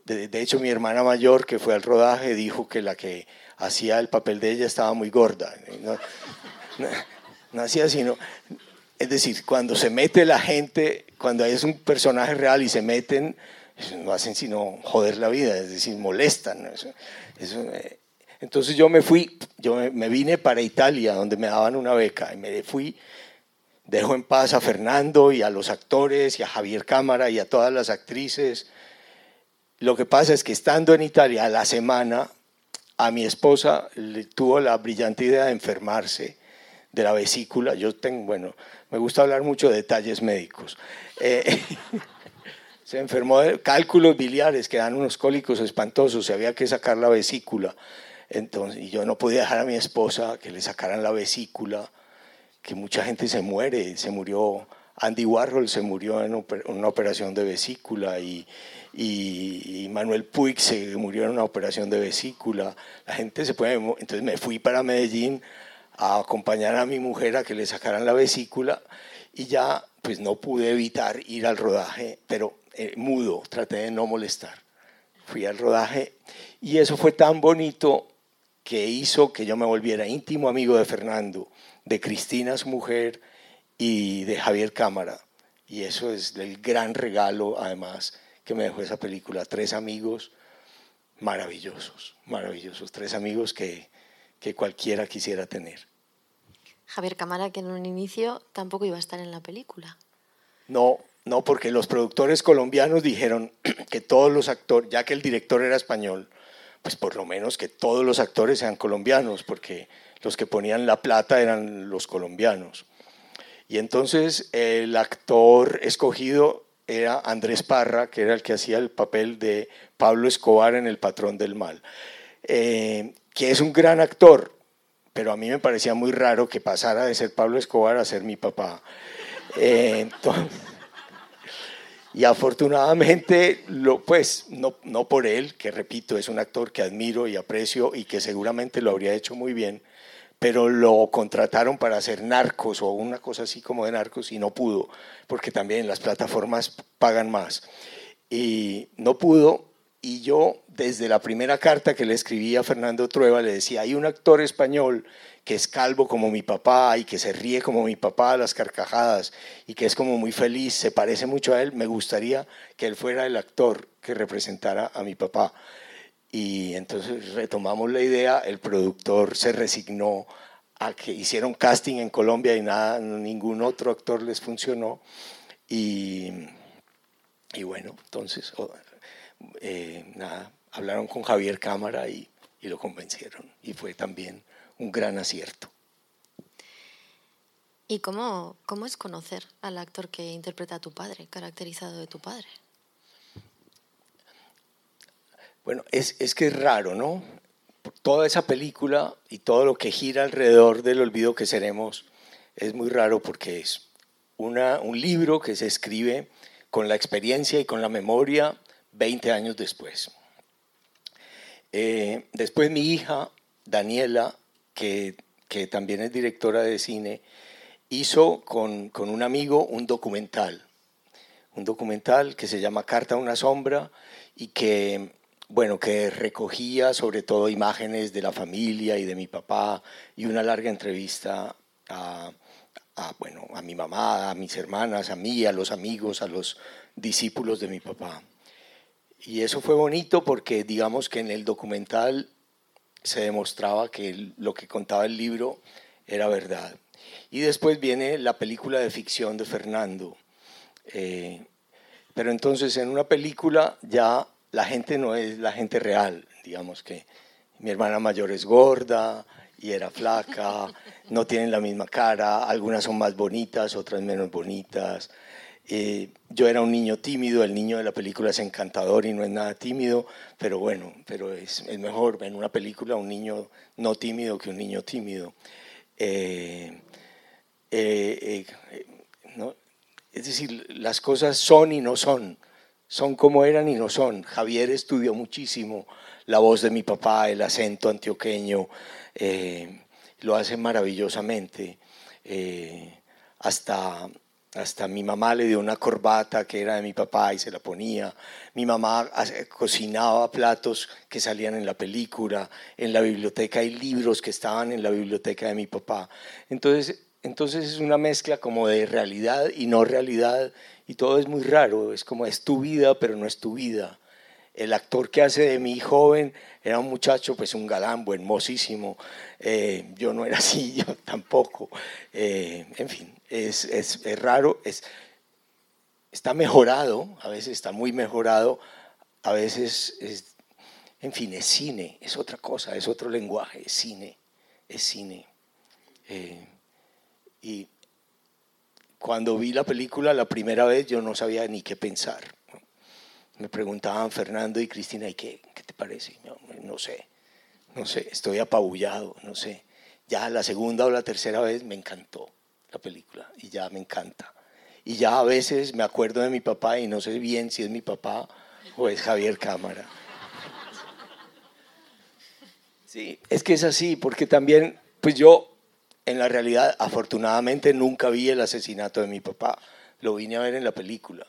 Speaker 3: De, hecho, mi hermana mayor que fue al rodaje dijo que la que hacía el papel de ella estaba muy gorda. No, no hacía sino... Es decir, cuando se mete la gente, cuando es un personaje real y se meten, no hacen sino joder la vida, es decir, molestan. Eh, entonces yo me fui, yo me vine para Italia, donde me daban una beca, y me fui, dejo en paz a Fernando y a los actores y a Javier Cámara y a todas las actrices. Lo que pasa es que estando en Italia a la semana, a mi esposa le tuvo la brillante idea de enfermarse de la vesícula. Yo tengo, bueno, me gusta hablar mucho de detalles médicos. Eh, (laughs) se enfermó de cálculos biliares que dan unos cólicos espantosos, se había que sacar la vesícula. Entonces, y yo no podía dejar a mi esposa que le sacaran la vesícula, que mucha gente se muere, se murió, Andy Warhol se murió en una operación de vesícula y, y, Manuel Puig se murió en una operación de vesícula. La gente se puede, entonces me fui para Medellín a acompañar a mi mujer a que le sacaran la vesícula y ya pues no pude evitar ir al rodaje, pero eh, mudo, traté de no molestar. Fui al rodaje y eso fue tan bonito que hizo que yo me volviera íntimo amigo de Fernando, de Cristina, su mujer, y de Javier Cámara. Y eso es el gran regalo, además, que me dejó esa película. Tres amigos maravillosos, maravillosos. Tres amigos que, que cualquiera quisiera tener.
Speaker 2: Javier Cámara, que en un inicio tampoco iba a estar en la película.
Speaker 3: No, no, porque los productores colombianos dijeron (clears throat) que todos los actores, ya que el director era español, pues por lo menos que todos los actores sean colombianos, porque los que ponían la plata eran los colombianos. Y entonces el actor escogido era Andrés Parra, que era el que hacía el papel de Pablo Escobar en El Patrón del Mal, eh, que es un gran actor, pero a mí me parecía muy raro que pasara de ser Pablo Escobar a ser mi papá. Eh, entonces, y afortunadamente, lo, pues, no, no por él, que repito, es un actor que admiro y aprecio y que seguramente lo habría hecho muy bien, pero lo contrataron para hacer narcos o una cosa así como de narcos y no pudo, porque también las plataformas pagan más. Y no pudo, y yo desde la primera carta que le escribí a Fernando Trueba le decía, hay un actor español que es calvo como mi papá y que se ríe como mi papá a las carcajadas y que es como muy feliz, se parece mucho a él, me gustaría que él fuera el actor que representara a mi papá. Y entonces retomamos la idea, el productor se resignó a que hicieron casting en Colombia y nada, ningún otro actor les funcionó. Y, y bueno, entonces, eh, nada, hablaron con Javier Cámara y, y lo convencieron. Y fue también un gran acierto.
Speaker 2: ¿Y cómo, cómo es conocer al actor que interpreta a tu padre, caracterizado de tu padre?
Speaker 3: Bueno, es, es que es raro, ¿no? Toda esa película y todo lo que gira alrededor del olvido que seremos es muy raro porque es una, un libro que se escribe con la experiencia y con la memoria 20 años después. Eh, después mi hija, Daniela, que, también es directora de cine, hizo con, un amigo un documental, un documental que se llama Carta a una sombra y que, bueno, que recogía sobre todo imágenes de la familia y de mi papá y una larga entrevista a, bueno, a mi mamá, a mis hermanas, a mí, a los amigos, a los discípulos de mi papá. Y eso fue bonito porque digamos que en el documental se demostraba que lo que contaba el libro era verdad. Y después viene la película de ficción de Fernando. Eh, pero entonces en una película ya la gente no es la gente real, digamos que mi hermana mayor es gorda y era flaca, no tienen la misma cara, algunas son más bonitas, otras menos bonitas. Eh, yo era un niño tímido, el niño de la película es encantador y no es nada tímido, pero bueno, pero es, es mejor en una película un niño no tímido que un niño tímido. Eh, eh, ¿no? Es decir, las cosas son y no son. son como eran y no son. Javier estudió muchísimo la voz de mi papá, el acento antioqueño, eh, lo hace maravillosamente. Eh, hasta, hasta mi mamá le dio una corbata que era de mi papá y se la ponía. Mi mamá cocinaba platos que salían en la película. En la biblioteca hay libros que estaban en la biblioteca de mi papá. Entonces, entonces es una mezcla como de realidad y no realidad y todo es muy raro. Es como es tu vida, pero no es tu vida. El actor que hace de mi joven era un muchacho, pues un galán, hermosísimo. Eh, yo no era así, (laughs) yo tampoco. Eh, en fin, es, es, es raro. Es, está mejorado, a veces está muy mejorado, a veces es, en fin, es cine, es otra cosa, es otro lenguaje, es cine, es cine. Eh, y cuando vi la película la primera vez yo no sabía ni qué pensar. Me preguntaban Fernando y Cristina, ¿y qué, qué te parece? No, no sé, no sé, estoy apabullado, no sé. Ya la segunda o la tercera vez me encantó la película y ya me encanta. Y ya a veces me acuerdo de mi papá y no sé bien si es mi papá o es Javier Cámara. Sí, es que es así, porque también, pues yo en la realidad, afortunadamente, nunca vi el asesinato de mi papá. Lo vine a ver en la película.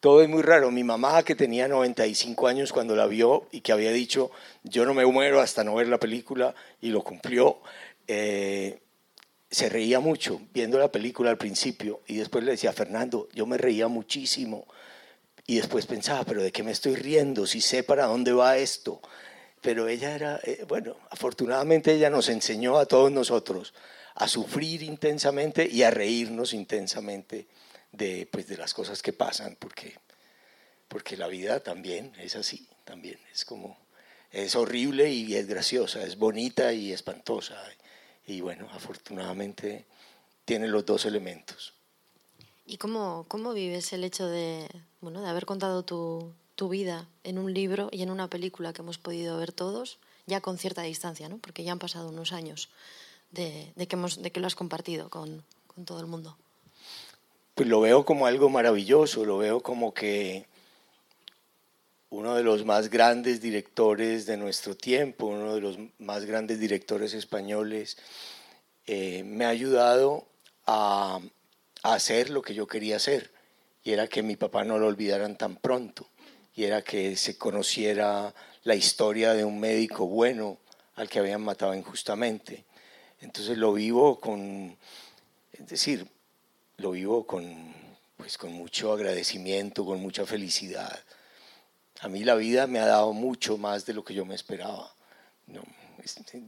Speaker 3: Todo es muy raro. Mi mamá, que tenía 95 años cuando la vio y que había dicho, yo no me muero hasta no ver la película, y lo cumplió, eh, se reía mucho viendo la película al principio y después le decía, Fernando, yo me reía muchísimo. Y después pensaba, pero ¿de qué me estoy riendo? Si sé para dónde va esto. Pero ella era, eh, bueno, afortunadamente ella nos enseñó a todos nosotros a sufrir intensamente y a reírnos intensamente de, pues, de las cosas que pasan, porque, porque la vida también es así, también es como, es horrible y es graciosa, es bonita y espantosa. Y bueno, afortunadamente tiene los dos elementos.
Speaker 2: ¿Y cómo, cómo vives el hecho de, bueno, de haber contado tu, tu vida en un libro y en una película que hemos podido ver todos, ya con cierta distancia, ¿no? porque ya han pasado unos años de, de, que, hemos, de que, lo has compartido con, con, todo el mundo?
Speaker 3: Pues lo veo como algo maravilloso, lo veo como que uno de los más grandes directores de nuestro tiempo, uno de los más grandes directores españoles, eh, me ha ayudado a, a hacer lo que yo quería hacer, y era que mi papá no lo olvidaran tan pronto, y era que se conociera la historia de un médico bueno al que habían matado injustamente. Entonces lo vivo con, es decir, lo vivo con, pues, con mucho agradecimiento, con mucha felicidad. A mí la vida me ha dado mucho más de lo que yo me esperaba. No,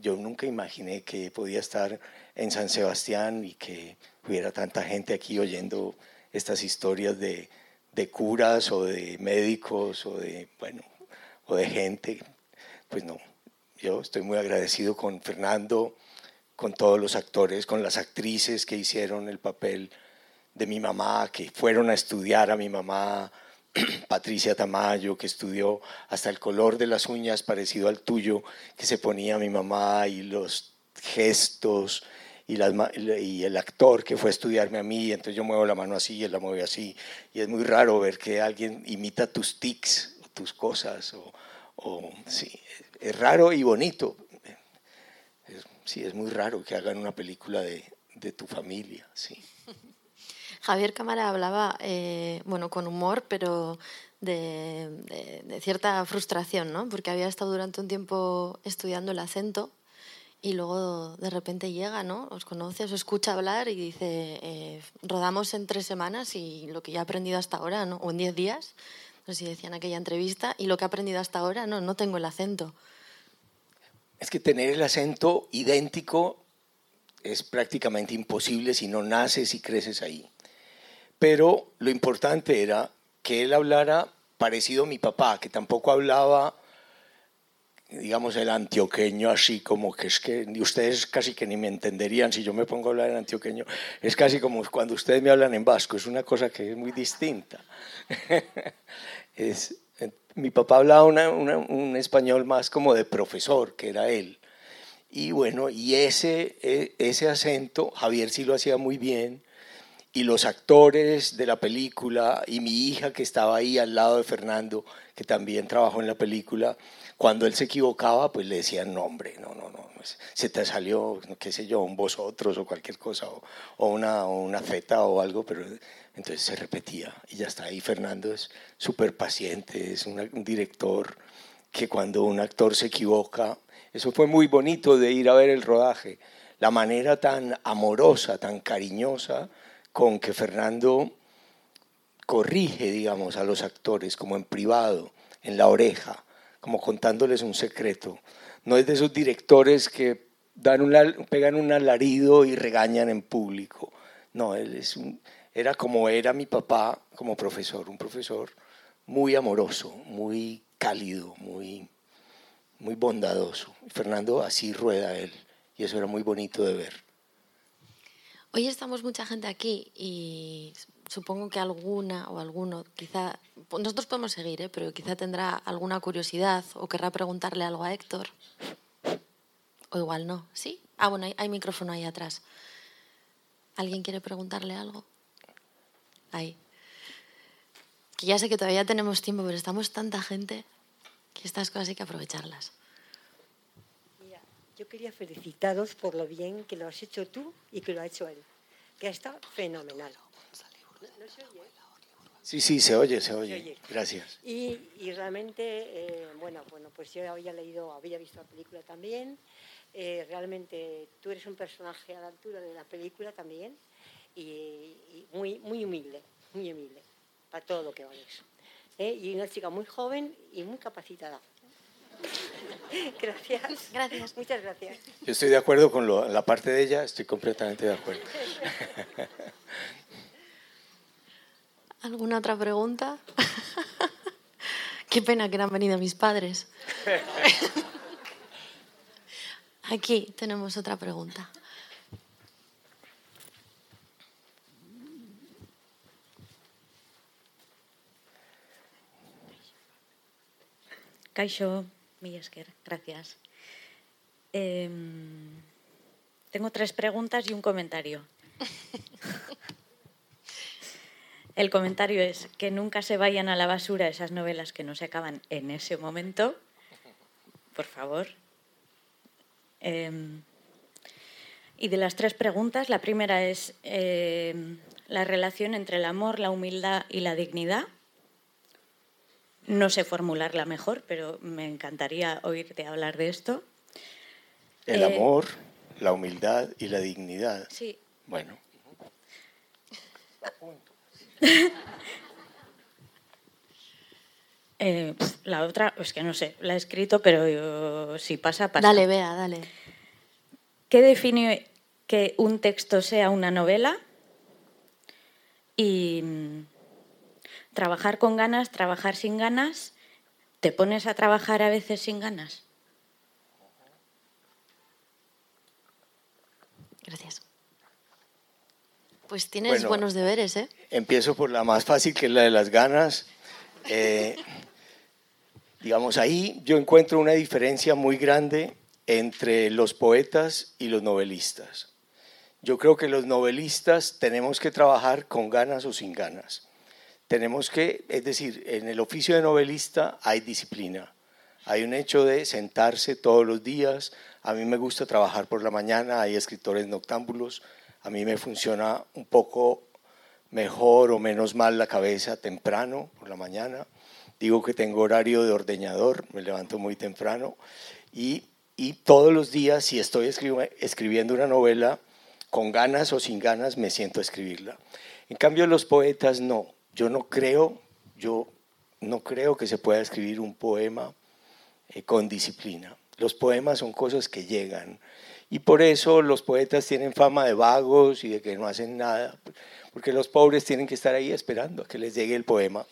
Speaker 3: yo nunca imaginé que podía estar en San Sebastián y que hubiera tanta gente aquí oyendo estas historias de, de curas o de médicos o de, bueno, o de gente. Pues no, yo estoy muy agradecido con Fernando, con todos los actores, con las actrices que hicieron el papel de mi mamá, que fueron a estudiar a mi mamá, (clears throat) Patricia Tamayo, que estudió hasta el color de las uñas parecido al tuyo, que se ponía mi mamá, y los gestos, y, el actor que fue a estudiarme a mí, entonces yo muevo la mano así y él la mueve así, y es muy raro ver que alguien imita tus tics, tus cosas, o, o sí, es raro y bonito, sí, es muy raro que hagan una película de, de tu familia, sí. (laughs)
Speaker 2: Javier Cámara hablaba, eh, bueno, con humor, pero de, cierta frustración, ¿no? Porque había estado durante un tiempo estudiando el acento y luego de repente llega, ¿no? Os conoce, os escucha hablar y dice, eh, rodamos en tres semanas y lo que ya he aprendido hasta ahora, ¿no? O en diez días, no sé si decían aquella entrevista, y lo que he aprendido hasta ahora, no, no tengo el acento
Speaker 3: es que tener el acento idéntico es prácticamente imposible si no naces y creces ahí. Pero lo importante era que él hablara parecido a mi papá, que tampoco hablaba, digamos, el antioqueño así como que es que ustedes casi que ni me entenderían si yo me pongo a hablar en antioqueño. Es casi como cuando ustedes me hablan en vasco, es una cosa que es muy distinta. (laughs) es, mi papá hablaba un español más como de profesor, que era él. Y bueno, y ese, e, ese acento, Javier sí lo hacía muy bien. Y los actores de la película y mi hija que estaba ahí al lado de Fernando, que también trabajó en la película, cuando él se equivocaba, pues le decían, nombre, no, no, no, pues, se te salió, qué sé yo, un vosotros o cualquier cosa, o, una, o una feta o algo, pero entonces se repetía y ya está. ahí Fernando es súper paciente, es un director que cuando un actor se equivoca, eso fue muy bonito de ir a ver el rodaje, la manera tan amorosa, tan cariñosa con que Fernando corrige, digamos, a los actores, como en privado, en la oreja, como contándoles un secreto. No es de esos directores que dan un, pegan un alarido y regañan en público. No, es un, era como era mi papá como profesor, un profesor muy amoroso, muy cálido, muy, muy bondadoso. Fernando así rueda él y eso era muy bonito de ver.
Speaker 2: Hoy estamos mucha gente aquí y supongo que alguna o alguno, quizá, nosotros podemos seguir, ¿eh? pero quizá tendrá alguna curiosidad o querrá preguntarle algo a Héctor. O igual no, ¿sí? Ah, bueno, hay, micrófono ahí atrás. ¿Alguien quiere preguntarle algo? Ahí. Que ya sé que todavía tenemos tiempo, pero estamos tanta gente que estas cosas hay que aprovecharlas.
Speaker 4: Yo quería felicitaros por lo bien que lo has hecho tú y que lo ha hecho él, que está fenomenal.
Speaker 3: Sí, sí, se oye, se oye. Gracias.
Speaker 4: Y, realmente, eh, bueno, bueno, pues yo había leído, había visto la película también. Eh, realmente tú eres un personaje a la altura de la película también y, muy, muy humilde, muy humilde para todo lo que vales. ¿eh? Y una chica muy joven y muy capacitada. (laughs) Gracias.
Speaker 2: Gracias.
Speaker 4: Muchas gracias.
Speaker 3: Yo estoy de acuerdo con la parte de ella, estoy completamente de acuerdo. (laughs)
Speaker 2: ¿Alguna otra pregunta? (laughs) Qué pena que no han venido mis padres. Aquí tenemos otra pregunta.
Speaker 5: Caixo, Millesker, gracias. Em, tengo tres preguntas y un comentario. (laughs) El comentario es que nunca se vayan a la basura esas novelas que no se acaban en ese momento. Por favor. Em, y de las tres preguntas, la primera es em, la relación entre el amor, la humildad y la dignidad. No sé formularla mejor, pero me encantaría oírte hablar de esto.
Speaker 3: El eh, amor, la humildad y la dignidad.
Speaker 5: Sí.
Speaker 3: Bueno. (laughs)
Speaker 5: Eh, la otra, es que no sé, la he escrito, pero si pasa, pasa.
Speaker 2: Dale, vea, dale.
Speaker 5: ¿Qué define que un texto sea una novela? Y trabajar con ganas, trabajar sin ganas, ¿te pones a trabajar a veces sin ganas?
Speaker 2: Gracias. Pues tienes buenos deberes, ¿eh?
Speaker 3: Empiezo por la más fácil, que es la de las ganas. Eh, digamos, ahí yo encuentro una diferencia muy grande entre los poetas y los novelistas. Yo creo que los novelistas tenemos que trabajar con ganas o sin ganas tenemos que, es decir, en el oficio de novelista hay disciplina. Hay un hecho de sentarse todos los días. A mí me gusta trabajar por la mañana, hay escritores noctámbulos. A mí me funciona un poco mejor o menos mal la cabeza temprano, por la mañana. Digo que tengo horario de ordeñador, me levanto muy temprano. Y, y todos los días, si estoy escribiendo una novela, con ganas o sin ganas, me siento a escribirla. En cambio, los poetas no yo no creo, yo no creo que se pueda escribir un poema eh, con disciplina. Los poemas son cosas que llegan. Y por eso los poetas tienen fama de vagos y de que no hacen nada, porque los pobres tienen que estar ahí esperando a que les llegue el poema.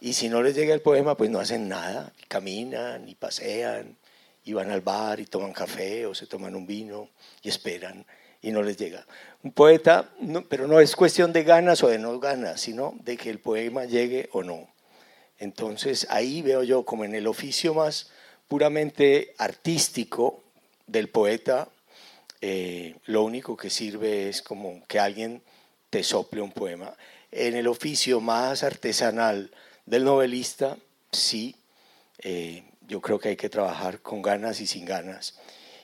Speaker 3: Y si no les llega el poema, pues no hacen nada, caminan y pasean, y van al bar y toman café o se toman un vino y esperan y no les llega. Un poeta, pero no es cuestión de ganas o de no ganas, sino de que el poema llegue o no. Entonces ahí veo yo como en el oficio más puramente artístico del poeta, eh, lo único que sirve es como que alguien te sople un poema. En el oficio más artesanal del novelista, sí, eh, yo creo que hay que trabajar con ganas y sin ganas.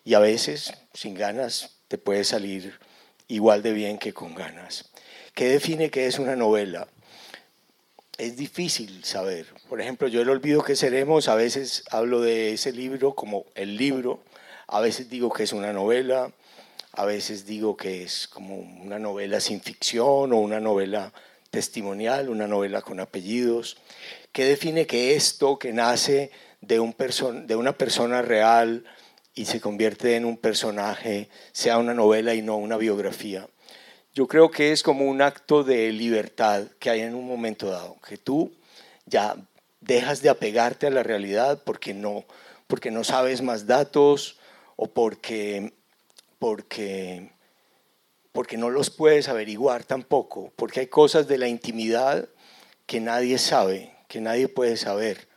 Speaker 3: Y a veces, sin ganas, te puede salir igual de bien que con ganas. ¿Qué define qué es una novela? Es difícil saber. Por ejemplo, yo el olvido que seremos, a veces hablo de ese libro como el libro, a veces digo que es una novela, a veces digo que es como una novela sin ficción o una novela testimonial, una novela con apellidos. ¿Qué define que esto que nace de, un de una persona real y se convierte en un personaje sea una novela y no una biografía? Yo creo que es como un acto de libertad que hay en un momento dado, que tú ya dejas de apegarte a la realidad porque no, porque no sabes más datos o porque porque, porque no los puedes averiguar tampoco, porque hay cosas de la intimidad que nadie sabe, que nadie puede saber,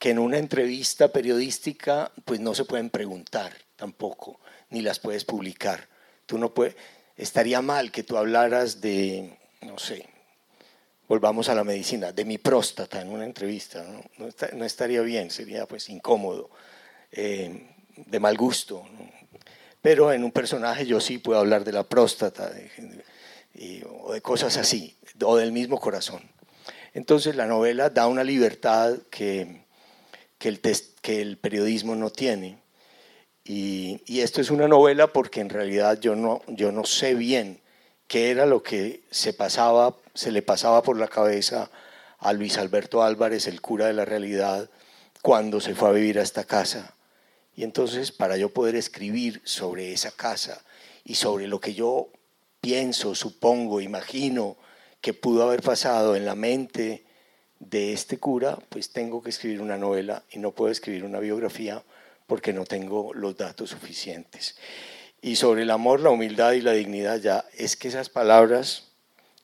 Speaker 3: que en una entrevista periodística pues no se pueden preguntar tampoco, ni las puedes publicar. Tú no puedes, estaría mal que tú hablaras de, no sé, volvamos a la medicina, de mi próstata en una entrevista, no, estaría bien, sería pues incómodo, eh, de mal gusto. ¿no? pero en un personaje yo sí puedo hablar de la próstata o de cosas así, o del mismo corazón. Entonces la novela da una libertad que, que, el, que el, periodismo no tiene. Y, y, esto es una novela porque en realidad yo no, yo no sé bien qué era lo que se, pasaba, se le pasaba por la cabeza a Luis Alberto Álvarez, el cura de la realidad, cuando se fue a vivir a esta casa y entonces para yo poder escribir sobre esa casa y sobre lo que yo pienso, supongo, imagino que pudo haber pasado en la mente de este cura, pues tengo que escribir una novela y no puedo escribir una biografía porque no tengo los datos suficientes. Y sobre el amor, la humildad y la dignidad, ya es que esas palabras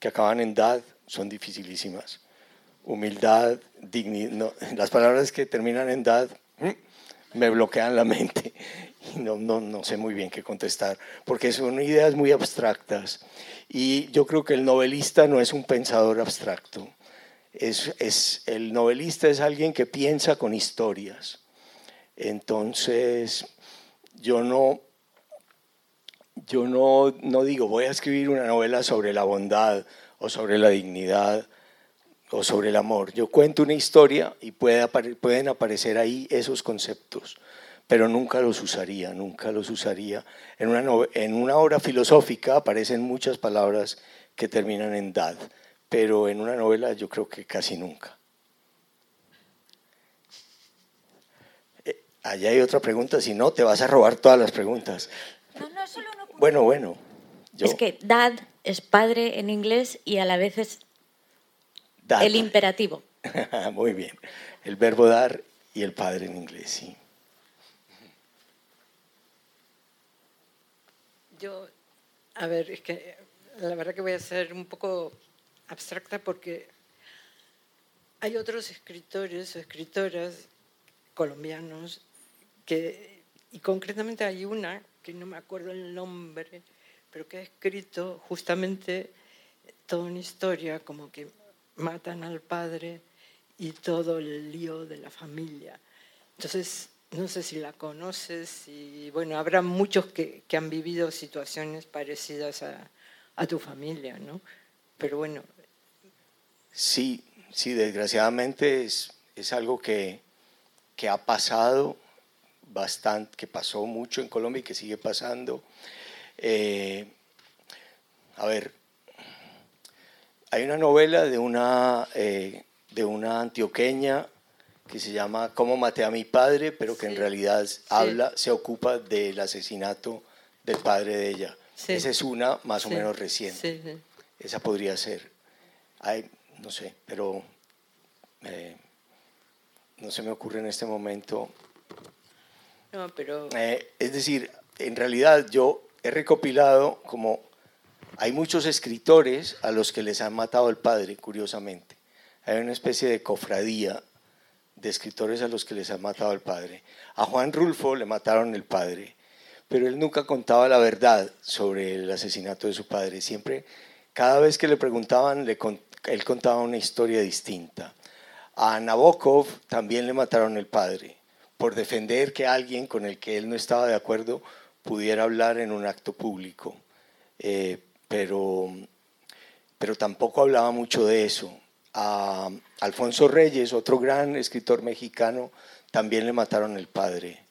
Speaker 3: que acaban en dad son dificilísimas. Humildad, dignidad, (laughs) las palabras que terminan en dad me bloquean la mente (laughs) y no, no, no sé muy bien qué contestar, porque son ideas muy abstractas. Y yo creo que el novelista no es un pensador abstracto. Es, el novelista es alguien que piensa con historias. Entonces, yo no, yo no, no digo, voy a escribir una novela sobre la bondad o sobre la dignidad o sobre el amor. Yo cuento una historia y puede, pueden aparecer ahí esos conceptos, pero nunca los usaría, nunca los usaría. En una, en una obra filosófica aparecen muchas palabras que terminan en dad, pero en una novela yo creo que casi nunca. Eh, allá hay otra pregunta, si no, te vas a robar todas las preguntas.
Speaker 5: No, no, solo no
Speaker 3: Bueno, bueno.
Speaker 5: Es que dad es padre en inglés y a la vez es el imperativo. (laughs)
Speaker 3: Muy bien. El verbo dar y el padre en inglés, sí.
Speaker 4: Yo, a ver, es que la verdad que voy a ser un poco abstracta porque hay otros escritores o escritoras colombianos que, y concretamente hay una que no me acuerdo el nombre, pero que ha escrito justamente toda una historia como que matan al padre y todo el lío de la familia. Entonces, no sé si la conoces y bueno, habrá muchos que, que han vivido situaciones parecidas a, a, tu familia, ¿no? Pero bueno.
Speaker 3: Sí, sí, desgraciadamente es, es algo que, que ha pasado bastante, que pasó mucho en Colombia y que sigue pasando. Eh, a ver, hay una novela de una, eh, de una antioqueña que se llama Cómo maté a mi padre, pero que en realidad habla, se ocupa del asesinato del padre de ella. Esa es una más o menos reciente. Esa podría ser. Hay, no sé, pero eh, no se me ocurre en este momento.
Speaker 4: No, pero...
Speaker 3: Eh, es decir, en realidad yo he recopilado como hay muchos escritores a los que les han matado el padre, curiosamente. Hay una especie de cofradía de escritores a los que les han matado el padre. A Juan Rulfo le mataron el padre, pero él nunca contaba la verdad sobre el asesinato de su padre. Siempre cada vez que le preguntaban, él contaba una historia distinta. A Nabokov también le mataron el padre por defender que alguien con el que él no estaba de acuerdo pudiera hablar en un acto público. Eh, pero, pero tampoco hablaba mucho de eso. A Alfonso Reyes, otro gran escritor mexicano, también le mataron el padre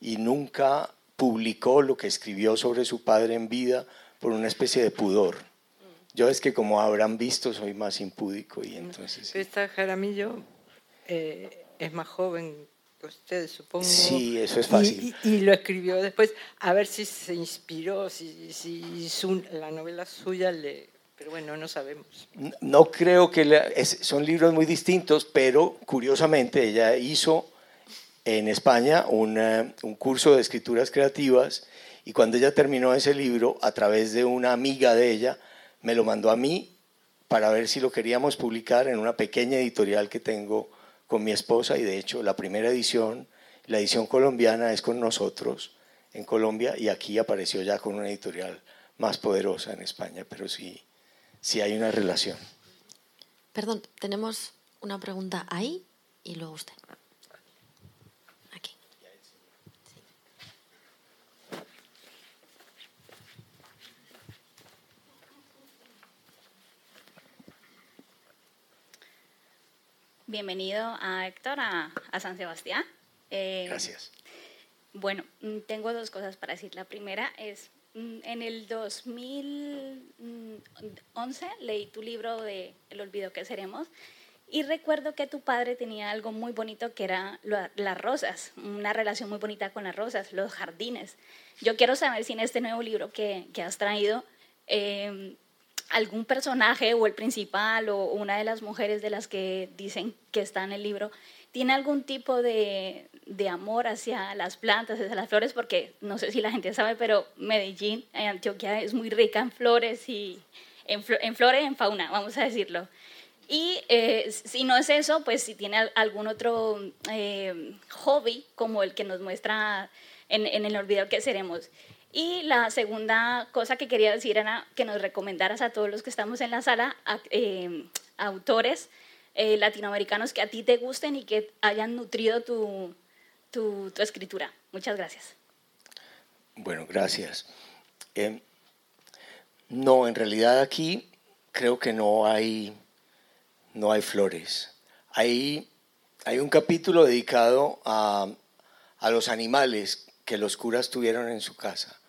Speaker 3: y nunca publicó lo que escribió sobre su padre en vida por una especie de pudor. Yo es que como habrán visto soy más impúdico y entonces...
Speaker 6: Esta Jaramillo eh, es más joven que usted, supongo.
Speaker 3: Sí, eso es fácil.
Speaker 6: Y, lo escribió después, a ver si se inspiró, si, si la novela suya le... Pero bueno, no sabemos.
Speaker 3: No, creo que... son libros muy distintos, pero curiosamente ella hizo en España un curso de escrituras creativas y cuando ella terminó ese libro, a través de una amiga de ella, me lo mandó a mí para ver si lo queríamos publicar en una pequeña editorial que tengo con mi esposa y de hecho la primera edición, la edición colombiana es con nosotros en Colombia y aquí apareció ya con una editorial más poderosa en España, pero sí, sí hay una relación.
Speaker 2: Perdón, tenemos una pregunta ahí y luego usted.
Speaker 7: Bienvenido a Héctor a, San Sebastián.
Speaker 3: Eh, Gracias.
Speaker 7: Bueno, mm, tengo dos cosas para decir. La primera es, mm, en el 2011 leí tu libro de El olvido que seremos y recuerdo que tu padre tenía algo muy bonito que era las rosas, una relación muy bonita con las rosas, los jardines. Yo quiero saber si en este nuevo libro que, que has traído eh, algún personaje o el principal o una de las mujeres de las que dicen que está en el libro tiene algún tipo de, de, amor hacia las plantas, hacia las flores, porque no sé si la gente sabe, pero Medellín, Antioquia, es muy rica en flores y en, en flora y en fauna, vamos a decirlo. Y eh, si no es eso, pues si tiene algún otro eh, hobby como el que nos muestra en, en el olvido que seremos. Y la segunda cosa que quería decir era que nos recomendaras a todos los que estamos en la sala, eh, autores eh, latinoamericanos que a ti te gusten y que hayan nutrido tu, tu, escritura. Muchas gracias.
Speaker 3: Bueno, gracias. Em, no, en realidad aquí creo que no hay, no hay flores. Hay, hay un capítulo dedicado a, a los animales que los curas tuvieron en su casa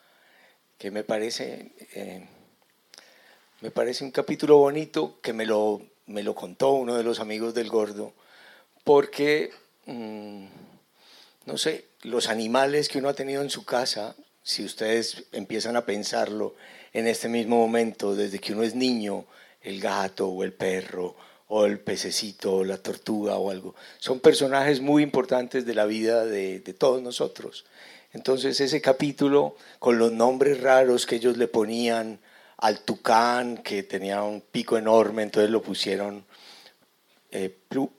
Speaker 3: que me parece, eh, me parece un capítulo bonito que me lo, me lo contó uno de los amigos del gordo, porque, mm, no sé, los animales que uno ha tenido en su casa, si ustedes empiezan a pensarlo en este mismo momento, desde que uno es niño, el gato o el perro o el pececito o la tortuga o algo, son personajes muy importantes de la vida de, de todos nosotros. Entonces ese capítulo con los nombres raros que ellos le ponían al tucán, que tenía un pico enorme, entonces lo pusieron eh,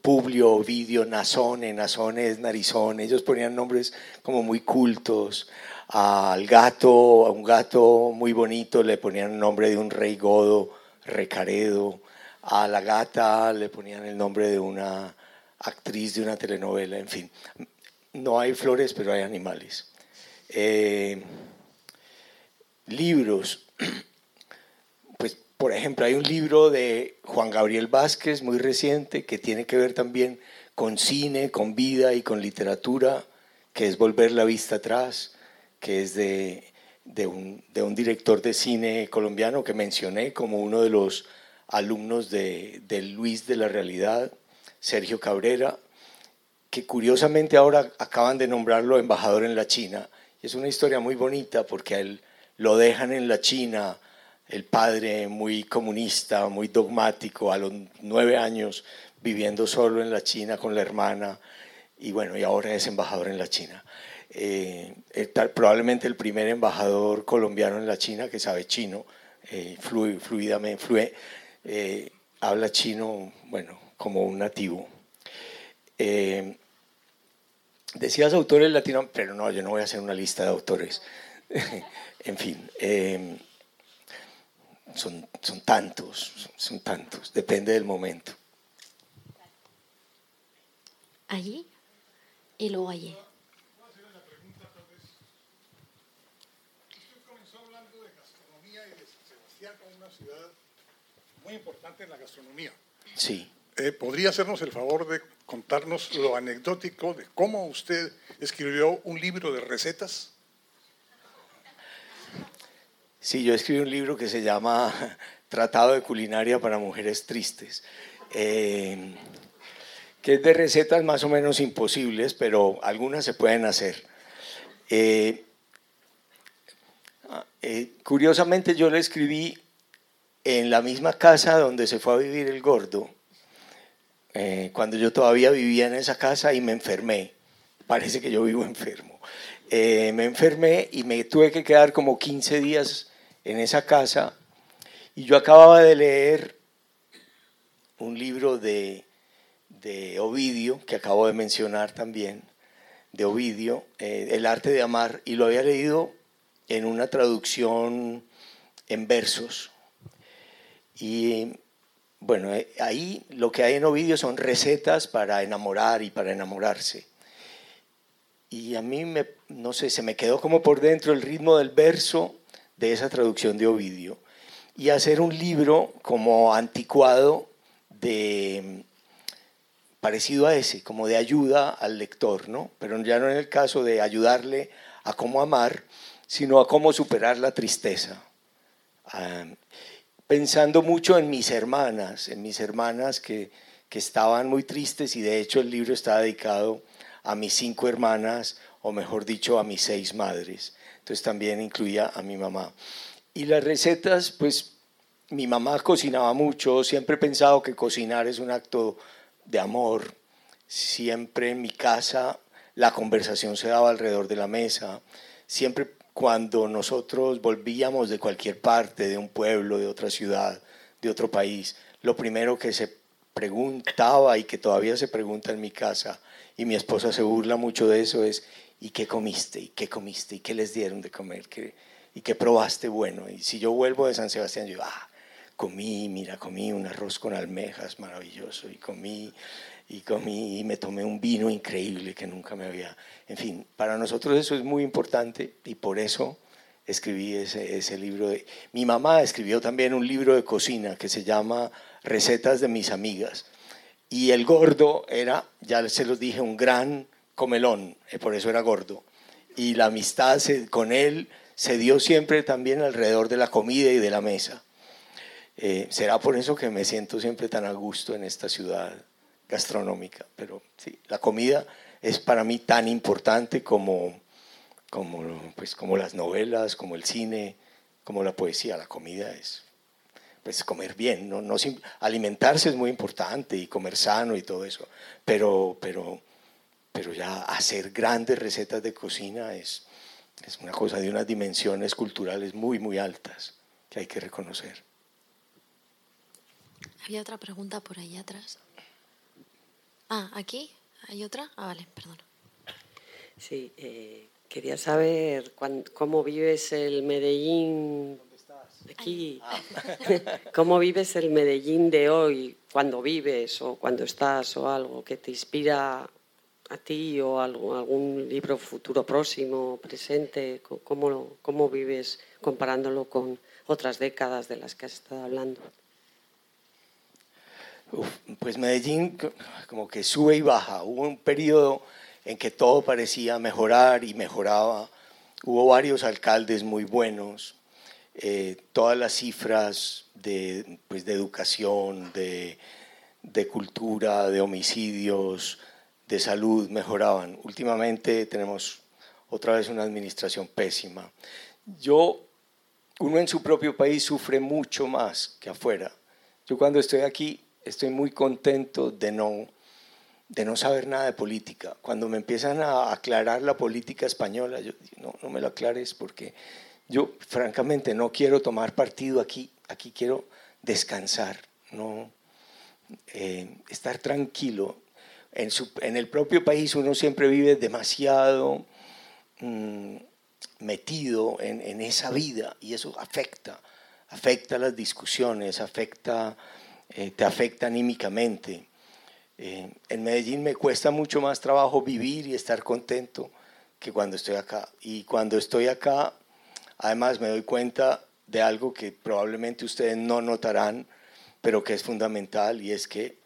Speaker 3: Publio, Ovidio, Nazone, Nazone es narizón, ellos ponían nombres como muy cultos. Al gato, a un gato muy bonito le ponían el nombre de un rey godo, Recaredo. A la gata le ponían el nombre de una actriz de una telenovela, en fin. No hay flores, pero hay animales. Eh, libros. (clears throat) Pues, por ejemplo, hay un libro de Juan Gabriel Vázquez muy reciente que tiene que ver también con cine, con vida y con literatura, que es Volver la vista atrás, que es de, de, un, de un, director de cine colombiano que mencioné como uno de los alumnos de, de Luis de la Realidad, Sergio Cabrera, que curiosamente ahora acaban de nombrarlo embajador en la China es una historia muy bonita porque él lo dejan en la China, el padre muy comunista, muy dogmático, a los nueve años viviendo solo en la China con la hermana y bueno, y ahora es embajador en la China. Eh, probablemente el primer embajador colombiano en la China que sabe chino, eh, fluidamente, eh, habla chino, bueno, como un nativo. Eh, Decías autores latinos, pero no, yo no voy a hacer una lista de autores. (laughs) en fin, em, son, son tantos, son tantos, depende del momento.
Speaker 2: Allí y luego allí.
Speaker 8: muy importante en la gastronomía.
Speaker 3: Sí.
Speaker 8: Eh, ¿Podría hacernos el favor de contarnos lo anecdótico de cómo usted escribió un libro de recetas?
Speaker 3: Sí, yo escribí un libro que se llama (laughs) Tratado de Culinaria para Mujeres Tristes, eh, que es de recetas más o menos imposibles, pero algunas se pueden hacer. Eh, curiosamente yo lo escribí en la misma casa donde se fue a vivir el gordo, eh, cuando yo todavía vivía en esa casa y me enfermé. Parece que yo vivo enfermo. Eh, me enfermé y me tuve que quedar como 15 días en esa casa y yo acababa de leer un libro de, de Ovidio, que acabo de mencionar también, de Ovidio, eh, El arte de amar, y lo había leído en una traducción en versos y bueno, eh, ahí lo que hay en Ovidio son recetas para enamorar y para enamorarse. Y a mí, me, no sé, se me quedó como por dentro el ritmo del verso de esa traducción de Ovidio. Y hacer un libro como anticuado de parecido a ese, como de ayuda al lector, ¿no? Pero ya no en el caso de ayudarle a cómo amar, sino a cómo superar la tristeza. Ah, pensando mucho en mis hermanas, en mis hermanas que, que estaban muy tristes y de hecho el libro está dedicado a mis cinco hermanas, o mejor dicho, a mis seis madres. Entonces también incluía a mi mamá. Y las recetas, pues mi mamá cocinaba mucho, siempre he pensado que cocinar es un acto de amor. Siempre en mi casa la conversación se daba alrededor de la mesa. Siempre cuando nosotros volvíamos de cualquier parte, de un pueblo, de otra ciudad, de otro país, lo primero que se preguntaba y que todavía se pregunta en mi casa, y mi esposa se burla mucho de eso, es, ¿y qué comiste? ¿Y qué comiste? ¿Y qué les dieron de comer? ¿Y qué probaste bueno? Y si yo vuelvo de San Sebastián, yo, ah, comí, mira, comí un arroz con almejas maravilloso, y comí y comí y me tomé un vino increíble que nunca me había... En fin, para nosotros eso es muy importante y por eso escribí ese, ese libro. De... Mi mamá escribió también un libro de cocina que se llama Recetas de mis amigas. Y el gordo era, ya se los dije, un gran comelón, eh, por eso era gordo. Y la amistad con él se dio siempre también alrededor de la comida y de la mesa. Eh, será por eso que me siento siempre tan a gusto en esta ciudad gastronómica, pero sí, la comida es para mí tan importante como, como, pues, como las novelas, como el cine, como la poesía. La comida es pues, comer bien, ¿no? No, alimentarse es muy importante y comer sano y todo eso, pero, pero, pero ya hacer grandes recetas de cocina es, es una cosa de unas dimensiones culturales muy, muy altas que hay que reconocer.
Speaker 2: Había otra pregunta por ahí atrás. Ah, aquí hay otra. Ah, vale, perdón.
Speaker 6: Sí, eh, quería saber cómo vives el Medellín. ¿Dónde estás? Aquí. Ah. (laughs) ¿Cómo vives el Medellín de hoy? Cuando vives o cuando estás o algo que te inspira a ti o algo, algún libro futuro próximo, presente. ¿Cómo, cómo vives comparándolo con otras décadas de las que has estado hablando?
Speaker 3: Pues Medellín como que sube y baja. Hubo un periodo en que todo parecía mejorar y mejoraba. Hubo varios alcaldes muy buenos. Eh, todas las cifras de, pues, de educación, de, de cultura, de homicidios, de salud mejoraban. Últimamente tenemos otra vez una administración pésima. Yo, uno en su propio país sufre mucho más que afuera. Yo cuando estoy aquí estoy muy contento de no, de no saber nada de política. Cuando me empiezan a aclarar la política española, yo no, no me lo aclares porque yo francamente no quiero tomar partido aquí, aquí quiero descansar, no eh, estar tranquilo. En, su, en, el propio país uno siempre vive demasiado mm, metido en, en, esa vida y eso afecta afecta las discusiones, afecta, eh, te afecta anímicamente. Eh, en Medellín me cuesta mucho más trabajo vivir y estar contento que cuando estoy acá. Y cuando estoy acá, además me doy cuenta de algo que probablemente ustedes no notarán, pero que es fundamental, y es que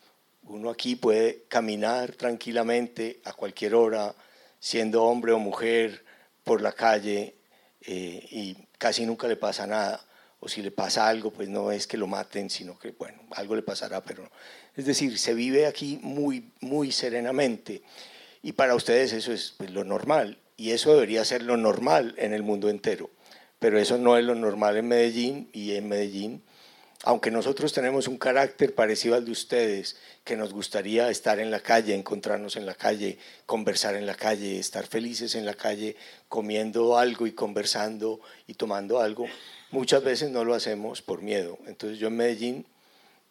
Speaker 3: uno aquí puede caminar tranquilamente a cualquier hora, siendo hombre o mujer, por la calle, eh, y casi nunca le pasa nada. O si le pasa algo, pues no es que lo maten, sino que, bueno, algo le pasará, pero Es decir, se vive aquí muy, muy serenamente. Y para ustedes eso es pues, lo normal. Y eso debería ser lo normal en el mundo entero. Pero eso no es lo normal en Medellín. Y en Medellín aunque nosotros tenemos un carácter parecido al de ustedes, que nos gustaría estar en la calle, encontrarnos en la calle, conversar en la calle, estar felices en la calle, comiendo algo y conversando y tomando algo, muchas veces no lo hacemos por miedo. Entonces yo en Medellín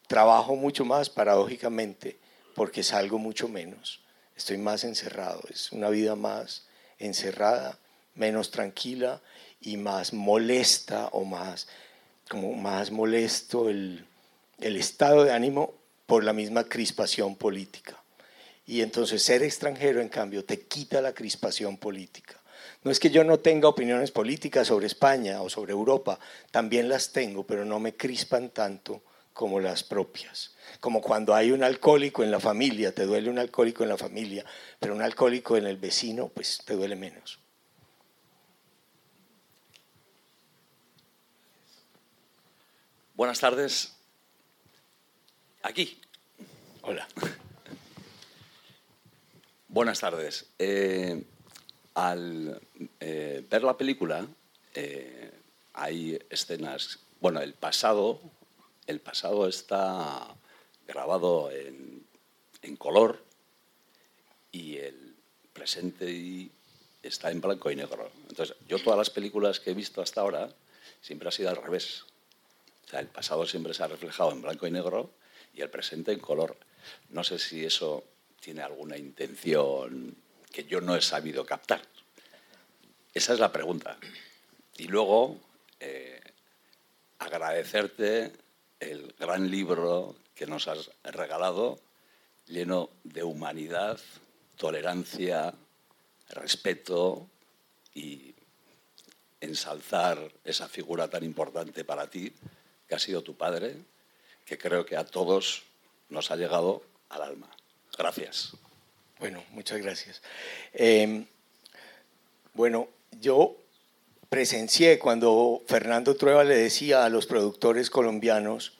Speaker 3: trabajo mucho más paradójicamente porque salgo mucho menos, estoy más encerrado, es una vida más encerrada, menos tranquila y más molesta o más como más molesto el, el estado de ánimo por la misma crispación política. Y entonces ser extranjero, en cambio, te quita la crispación política. No es que yo no tenga opiniones políticas sobre España o sobre Europa, también las tengo, pero no me crispan tanto como las propias. Como cuando hay un alcohólico en la familia, te duele un alcohólico en la familia, pero un alcohólico en el vecino, pues te duele menos.
Speaker 9: Buenas tardes. Aquí.
Speaker 3: Hola. (laughs)
Speaker 9: Buenas tardes. Eh, al eh, ver la película eh, hay escenas. Bueno, el pasado, el pasado está grabado en, en color y el presente está en blanco y negro. Entonces, yo todas las películas que he visto hasta ahora siempre ha sido al revés el pasado siempre se ha reflejado en blanco y negro y el presente en color. No sé si eso tiene alguna intención que yo no he sabido captar. Esa es la pregunta. Y luego, eh, agradecerte el gran libro que nos has regalado, lleno de humanidad, tolerancia, respeto y ensalzar esa figura tan importante para ti, que ha sido tu padre, que creo que a todos nos ha llegado al alma. Gracias.
Speaker 3: Bueno, muchas gracias. Em, bueno, yo presencié cuando Fernando Trueba le decía a los productores colombianos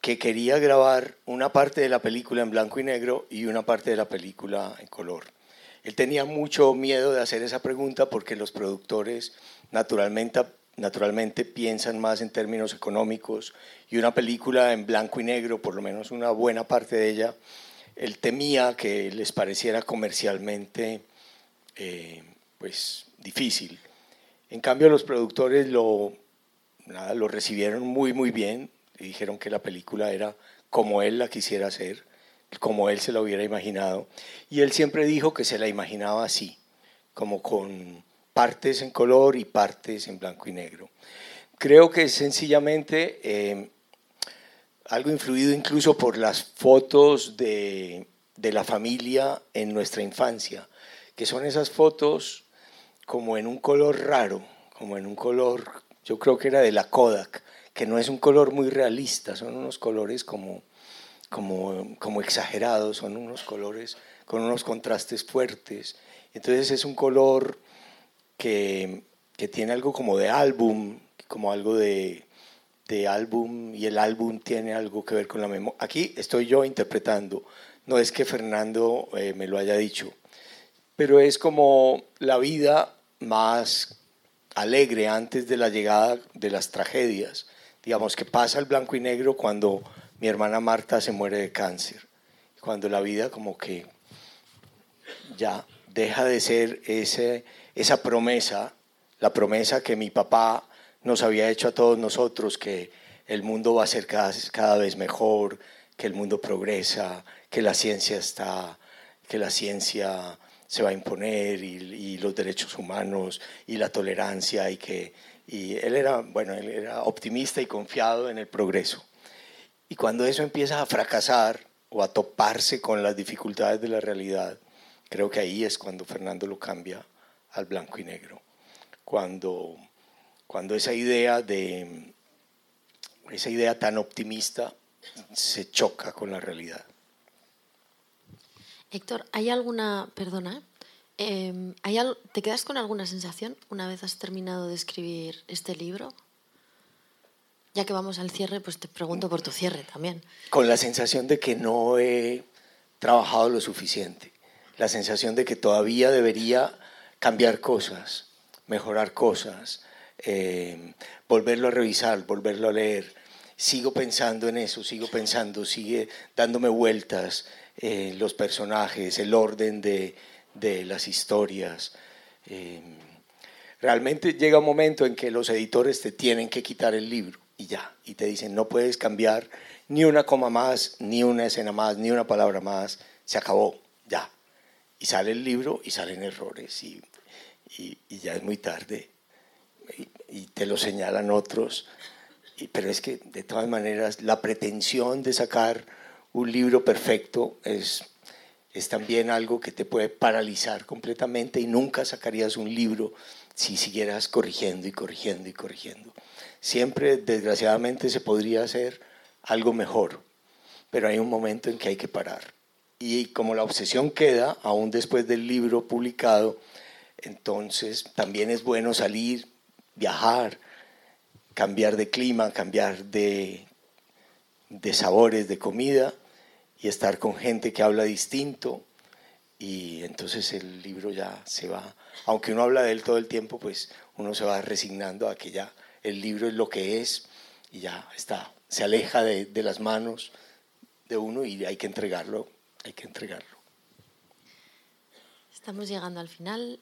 Speaker 3: que quería grabar una parte de la película en blanco y negro y una parte de la película en color. Él tenía mucho miedo de hacer esa pregunta porque los productores naturalmente naturalmente piensan más en términos económicos y una película en blanco y negro, por lo menos una buena parte de ella, él temía que les pareciera comercialmente eh, pues, difícil. En cambio los productores lo, nada, lo recibieron muy muy bien y dijeron que la película era como él la quisiera hacer, como él se la hubiera imaginado. Y él siempre dijo que se la imaginaba así, como con partes en color y partes en blanco y negro. Creo que sencillamente eh, algo influido incluso por las fotos de, de la familia en nuestra infancia, que son esas fotos como en un color raro, como en un color, yo creo que era de la Kodak, que no es un color muy realista, son unos colores como, como, como exagerados, son unos colores con unos contrastes fuertes. Entonces es un color que, que tiene algo como de álbum, como algo de, de álbum, y el álbum tiene algo que ver con la memoria. Aquí estoy yo interpretando, no es que Fernando eh, me lo haya dicho, pero es como la vida más alegre antes de la llegada de las tragedias. Digamos que pasa el blanco y negro cuando mi hermana Marta se muere de cáncer, cuando la vida como que ya deja de ser ese esa promesa, la promesa que mi papá nos había hecho a todos nosotros, que el mundo va a ser cada, vez mejor, que el mundo progresa, que la ciencia está, que la ciencia se va a imponer y, los derechos humanos y la tolerancia y que y él era bueno él era optimista y confiado en el progreso. Y cuando eso empieza a fracasar o a toparse con las dificultades de la realidad creo que ahí es cuando Fernando lo cambia al blanco y negro. Cuando cuando esa idea de esa idea tan optimista se choca con la realidad
Speaker 2: Héctor, ¿hay alguna, perdona, eh, ¿hay ¿te quedas con alguna sensación una vez has terminado de escribir este libro? Ya que vamos al cierre, pues te pregunto por tu cierre también.
Speaker 3: Con la sensación de que no he trabajado lo suficiente, la sensación de que todavía debería cambiar cosas, mejorar cosas, eh, volverlo a revisar, volverlo a leer. Sigo pensando en eso, sigo pensando, sigue dándome vueltas, eh, los personajes, el orden de, de las historias. Eh, realmente llega un momento en que los editores te tienen que quitar el libro y ya, y te dicen, no puedes cambiar ni una coma más, ni una escena más, ni una palabra más, se acabó, ya. Y sale el libro y salen errores y, y, ya es muy tarde y, y te lo señalan otros. pero es que de todas maneras la pretensión de sacar un libro perfecto es, es también algo que te puede paralizar completamente y nunca sacarías un libro si siguieras corrigiendo y corrigiendo y corrigiendo. Siempre, desgraciadamente, se podría hacer algo mejor, pero hay un momento en que hay que parar. Y como la obsesión queda, aún después del libro publicado, entonces también es bueno salir, viajar, cambiar de clima, cambiar de, de sabores, de comida, y estar con gente que habla distinto y entonces el libro ya se va, aunque uno habla de él todo el tiempo, pues uno se va resignando a que ya el libro es lo que es y ya está, se aleja de, de las manos de uno y hay que entregarlo, hay que entregarlo.
Speaker 2: Estamos llegando al final.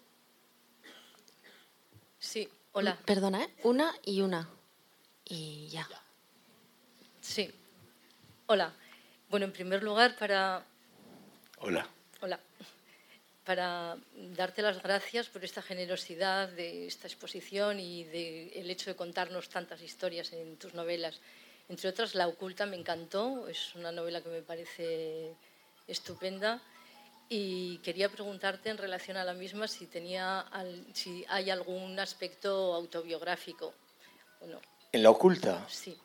Speaker 10: Sí, hola.
Speaker 2: Perdona, ¿eh? Una y una. Y ya.
Speaker 10: Sí. Hola. Bueno, en primer lugar, para...
Speaker 3: Hola.
Speaker 10: Hola. Para darte las gracias por esta generosidad de esta exposición y del hecho de contarnos tantas historias en tus novelas. Entre otras, La Oculta me encantó, es una novela que me parece estupenda. Y quería preguntarte en relación a la misma si, tenía, si hay algún aspecto autobiográfico.
Speaker 3: ¿En La Oculta?
Speaker 10: Sí.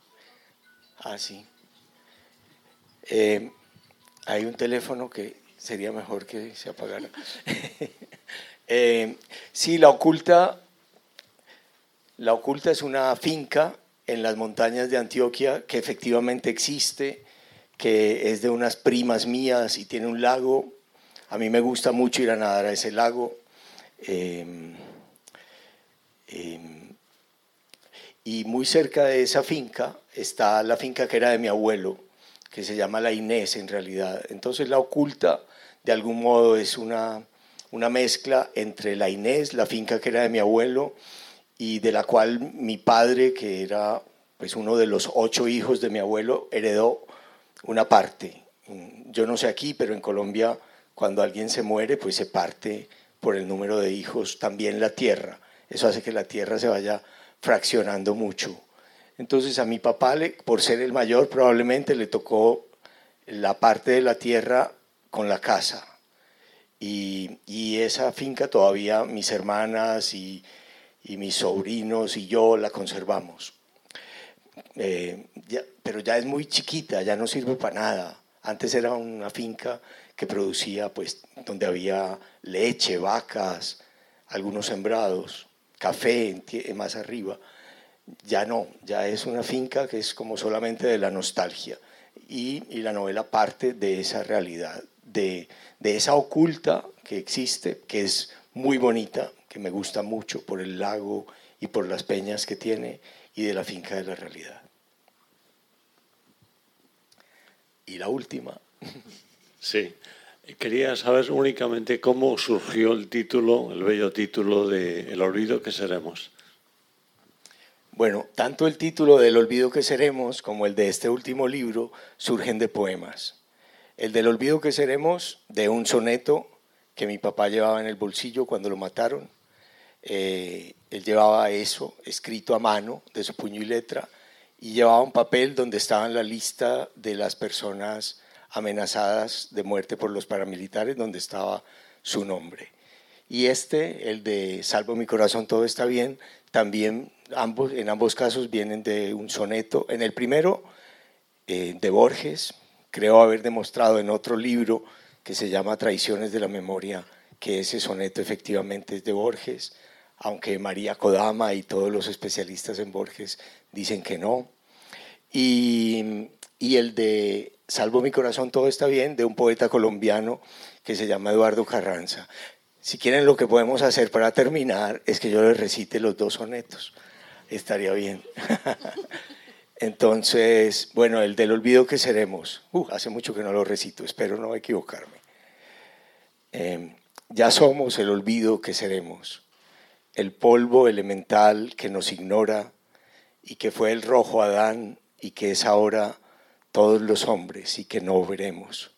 Speaker 3: Ah, sí. Eh, hay un teléfono que sería mejor que se apagara. (laughs) eh, sí, la oculta, la oculta es una finca en las montañas de Antioquia que efectivamente existe, que es de unas primas mías y tiene un lago. A mí me gusta mucho ir a nadar a ese lago. Eh, eh, y muy cerca de esa finca está la finca que era de mi abuelo, que se llama la Inés en realidad. Entonces la oculta de algún modo es una, una mezcla entre la Inés, la finca que era de mi abuelo, y de la cual mi padre, que era pues uno de los ocho hijos de mi abuelo, heredó una parte. Yo no sé aquí, pero en Colombia cuando alguien se muere, pues se parte por el número de hijos también la tierra. Eso hace que la tierra se vaya fraccionando mucho. Entonces a mi papá, por ser el mayor, probablemente le tocó la parte de la tierra con la casa. Y, esa finca todavía mis hermanas y, mis sobrinos y yo la conservamos. Eh, pero ya es muy chiquita, ya no sirve para nada. Antes era una finca que producía, pues, donde había leche, vacas, algunos sembrados, café más arriba ya no, ya es una finca que es como solamente de la nostalgia. Y, y la novela parte de esa realidad, de, de, esa oculta que existe, que es muy bonita, que me gusta mucho por el lago y por las peñas que tiene, y de la finca de la realidad. Y la última. (laughs)
Speaker 11: Sí, quería saber únicamente cómo surgió el título, el bello título de El olvido que seremos.
Speaker 3: Bueno, tanto el título del Olvido que seremos como el de este último libro surgen de poemas. El del Olvido que seremos de un soneto que mi papá llevaba en el bolsillo cuando lo mataron. Eh, él llevaba eso escrito a mano de su puño y letra y llevaba un papel donde estaba la lista de las personas amenazadas de muerte por los paramilitares, donde estaba su nombre. Y este, el de Salvo mi corazón, todo está bien, también ambos, en ambos casos vienen de un soneto. En el primero, eh, de Borges, creo haber demostrado en otro libro que se llama Traiciones de la Memoria, que ese soneto efectivamente es de Borges, aunque María Kodama y todos los especialistas en Borges dicen que no. Y, y el de Salvo mi corazón, todo está bien, de un poeta colombiano que se llama Eduardo Carranza. Si quieren, lo que podemos hacer para terminar es que yo les recite los dos sonetos. Estaría bien. (laughs) Entonces, bueno, el del olvido que seremos. Uh, hace mucho que no lo recito, espero no equivocarme. Em, ya somos el olvido que seremos, el polvo elemental que nos ignora y que fue el rojo Adán y que es ahora todos los hombres y que no veremos.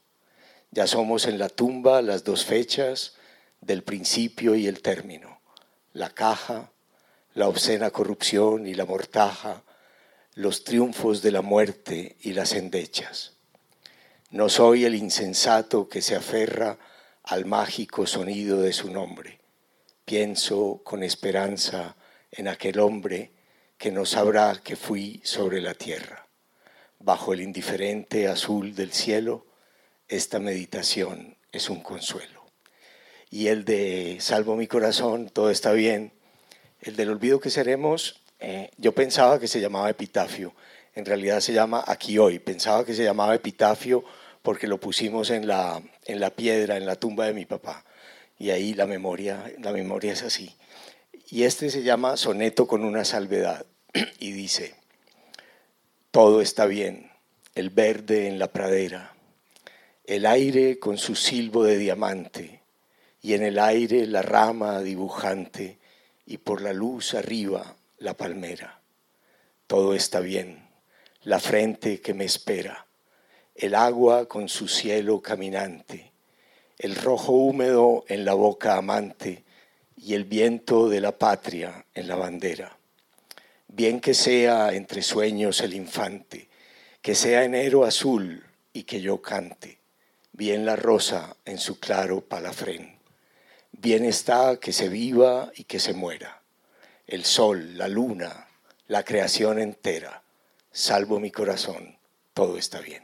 Speaker 3: Ya somos en la tumba las dos fechas del principio y el término, la caja, la obscena corrupción y la mortaja, los triunfos de la muerte y las endechas. No soy el insensato que se aferra al mágico sonido de su nombre. Pienso con esperanza en aquel hombre que no sabrá que fui sobre la tierra bajo el indiferente azul del cielo, esta meditación es un consuelo. Y el de Salvo mi corazón, todo está bien. El del olvido que seremos, eh, yo pensaba que se llamaba epitafio, en realidad se llama aquí hoy. Pensaba que se llamaba epitafio porque lo pusimos en la, en la piedra, en la tumba de mi papá. Y ahí la memoria, la memoria es así. Y este se llama Soneto con una salvedad (clears throat) y dice, todo está bien, el verde en la pradera, el aire con su silbo de diamante, y en el aire la rama dibujante, y por la luz arriba la palmera. Todo está bien, la frente que me espera, el agua con su cielo caminante, el rojo húmedo en la boca amante, y el viento de la patria en la bandera bien que sea entre sueños el infante, que sea enero azul y que yo cante, bien la rosa en su claro palafrén, bien está que se viva y que se muera, el sol, la luna, la creación entera, salvo mi corazón, todo está bien.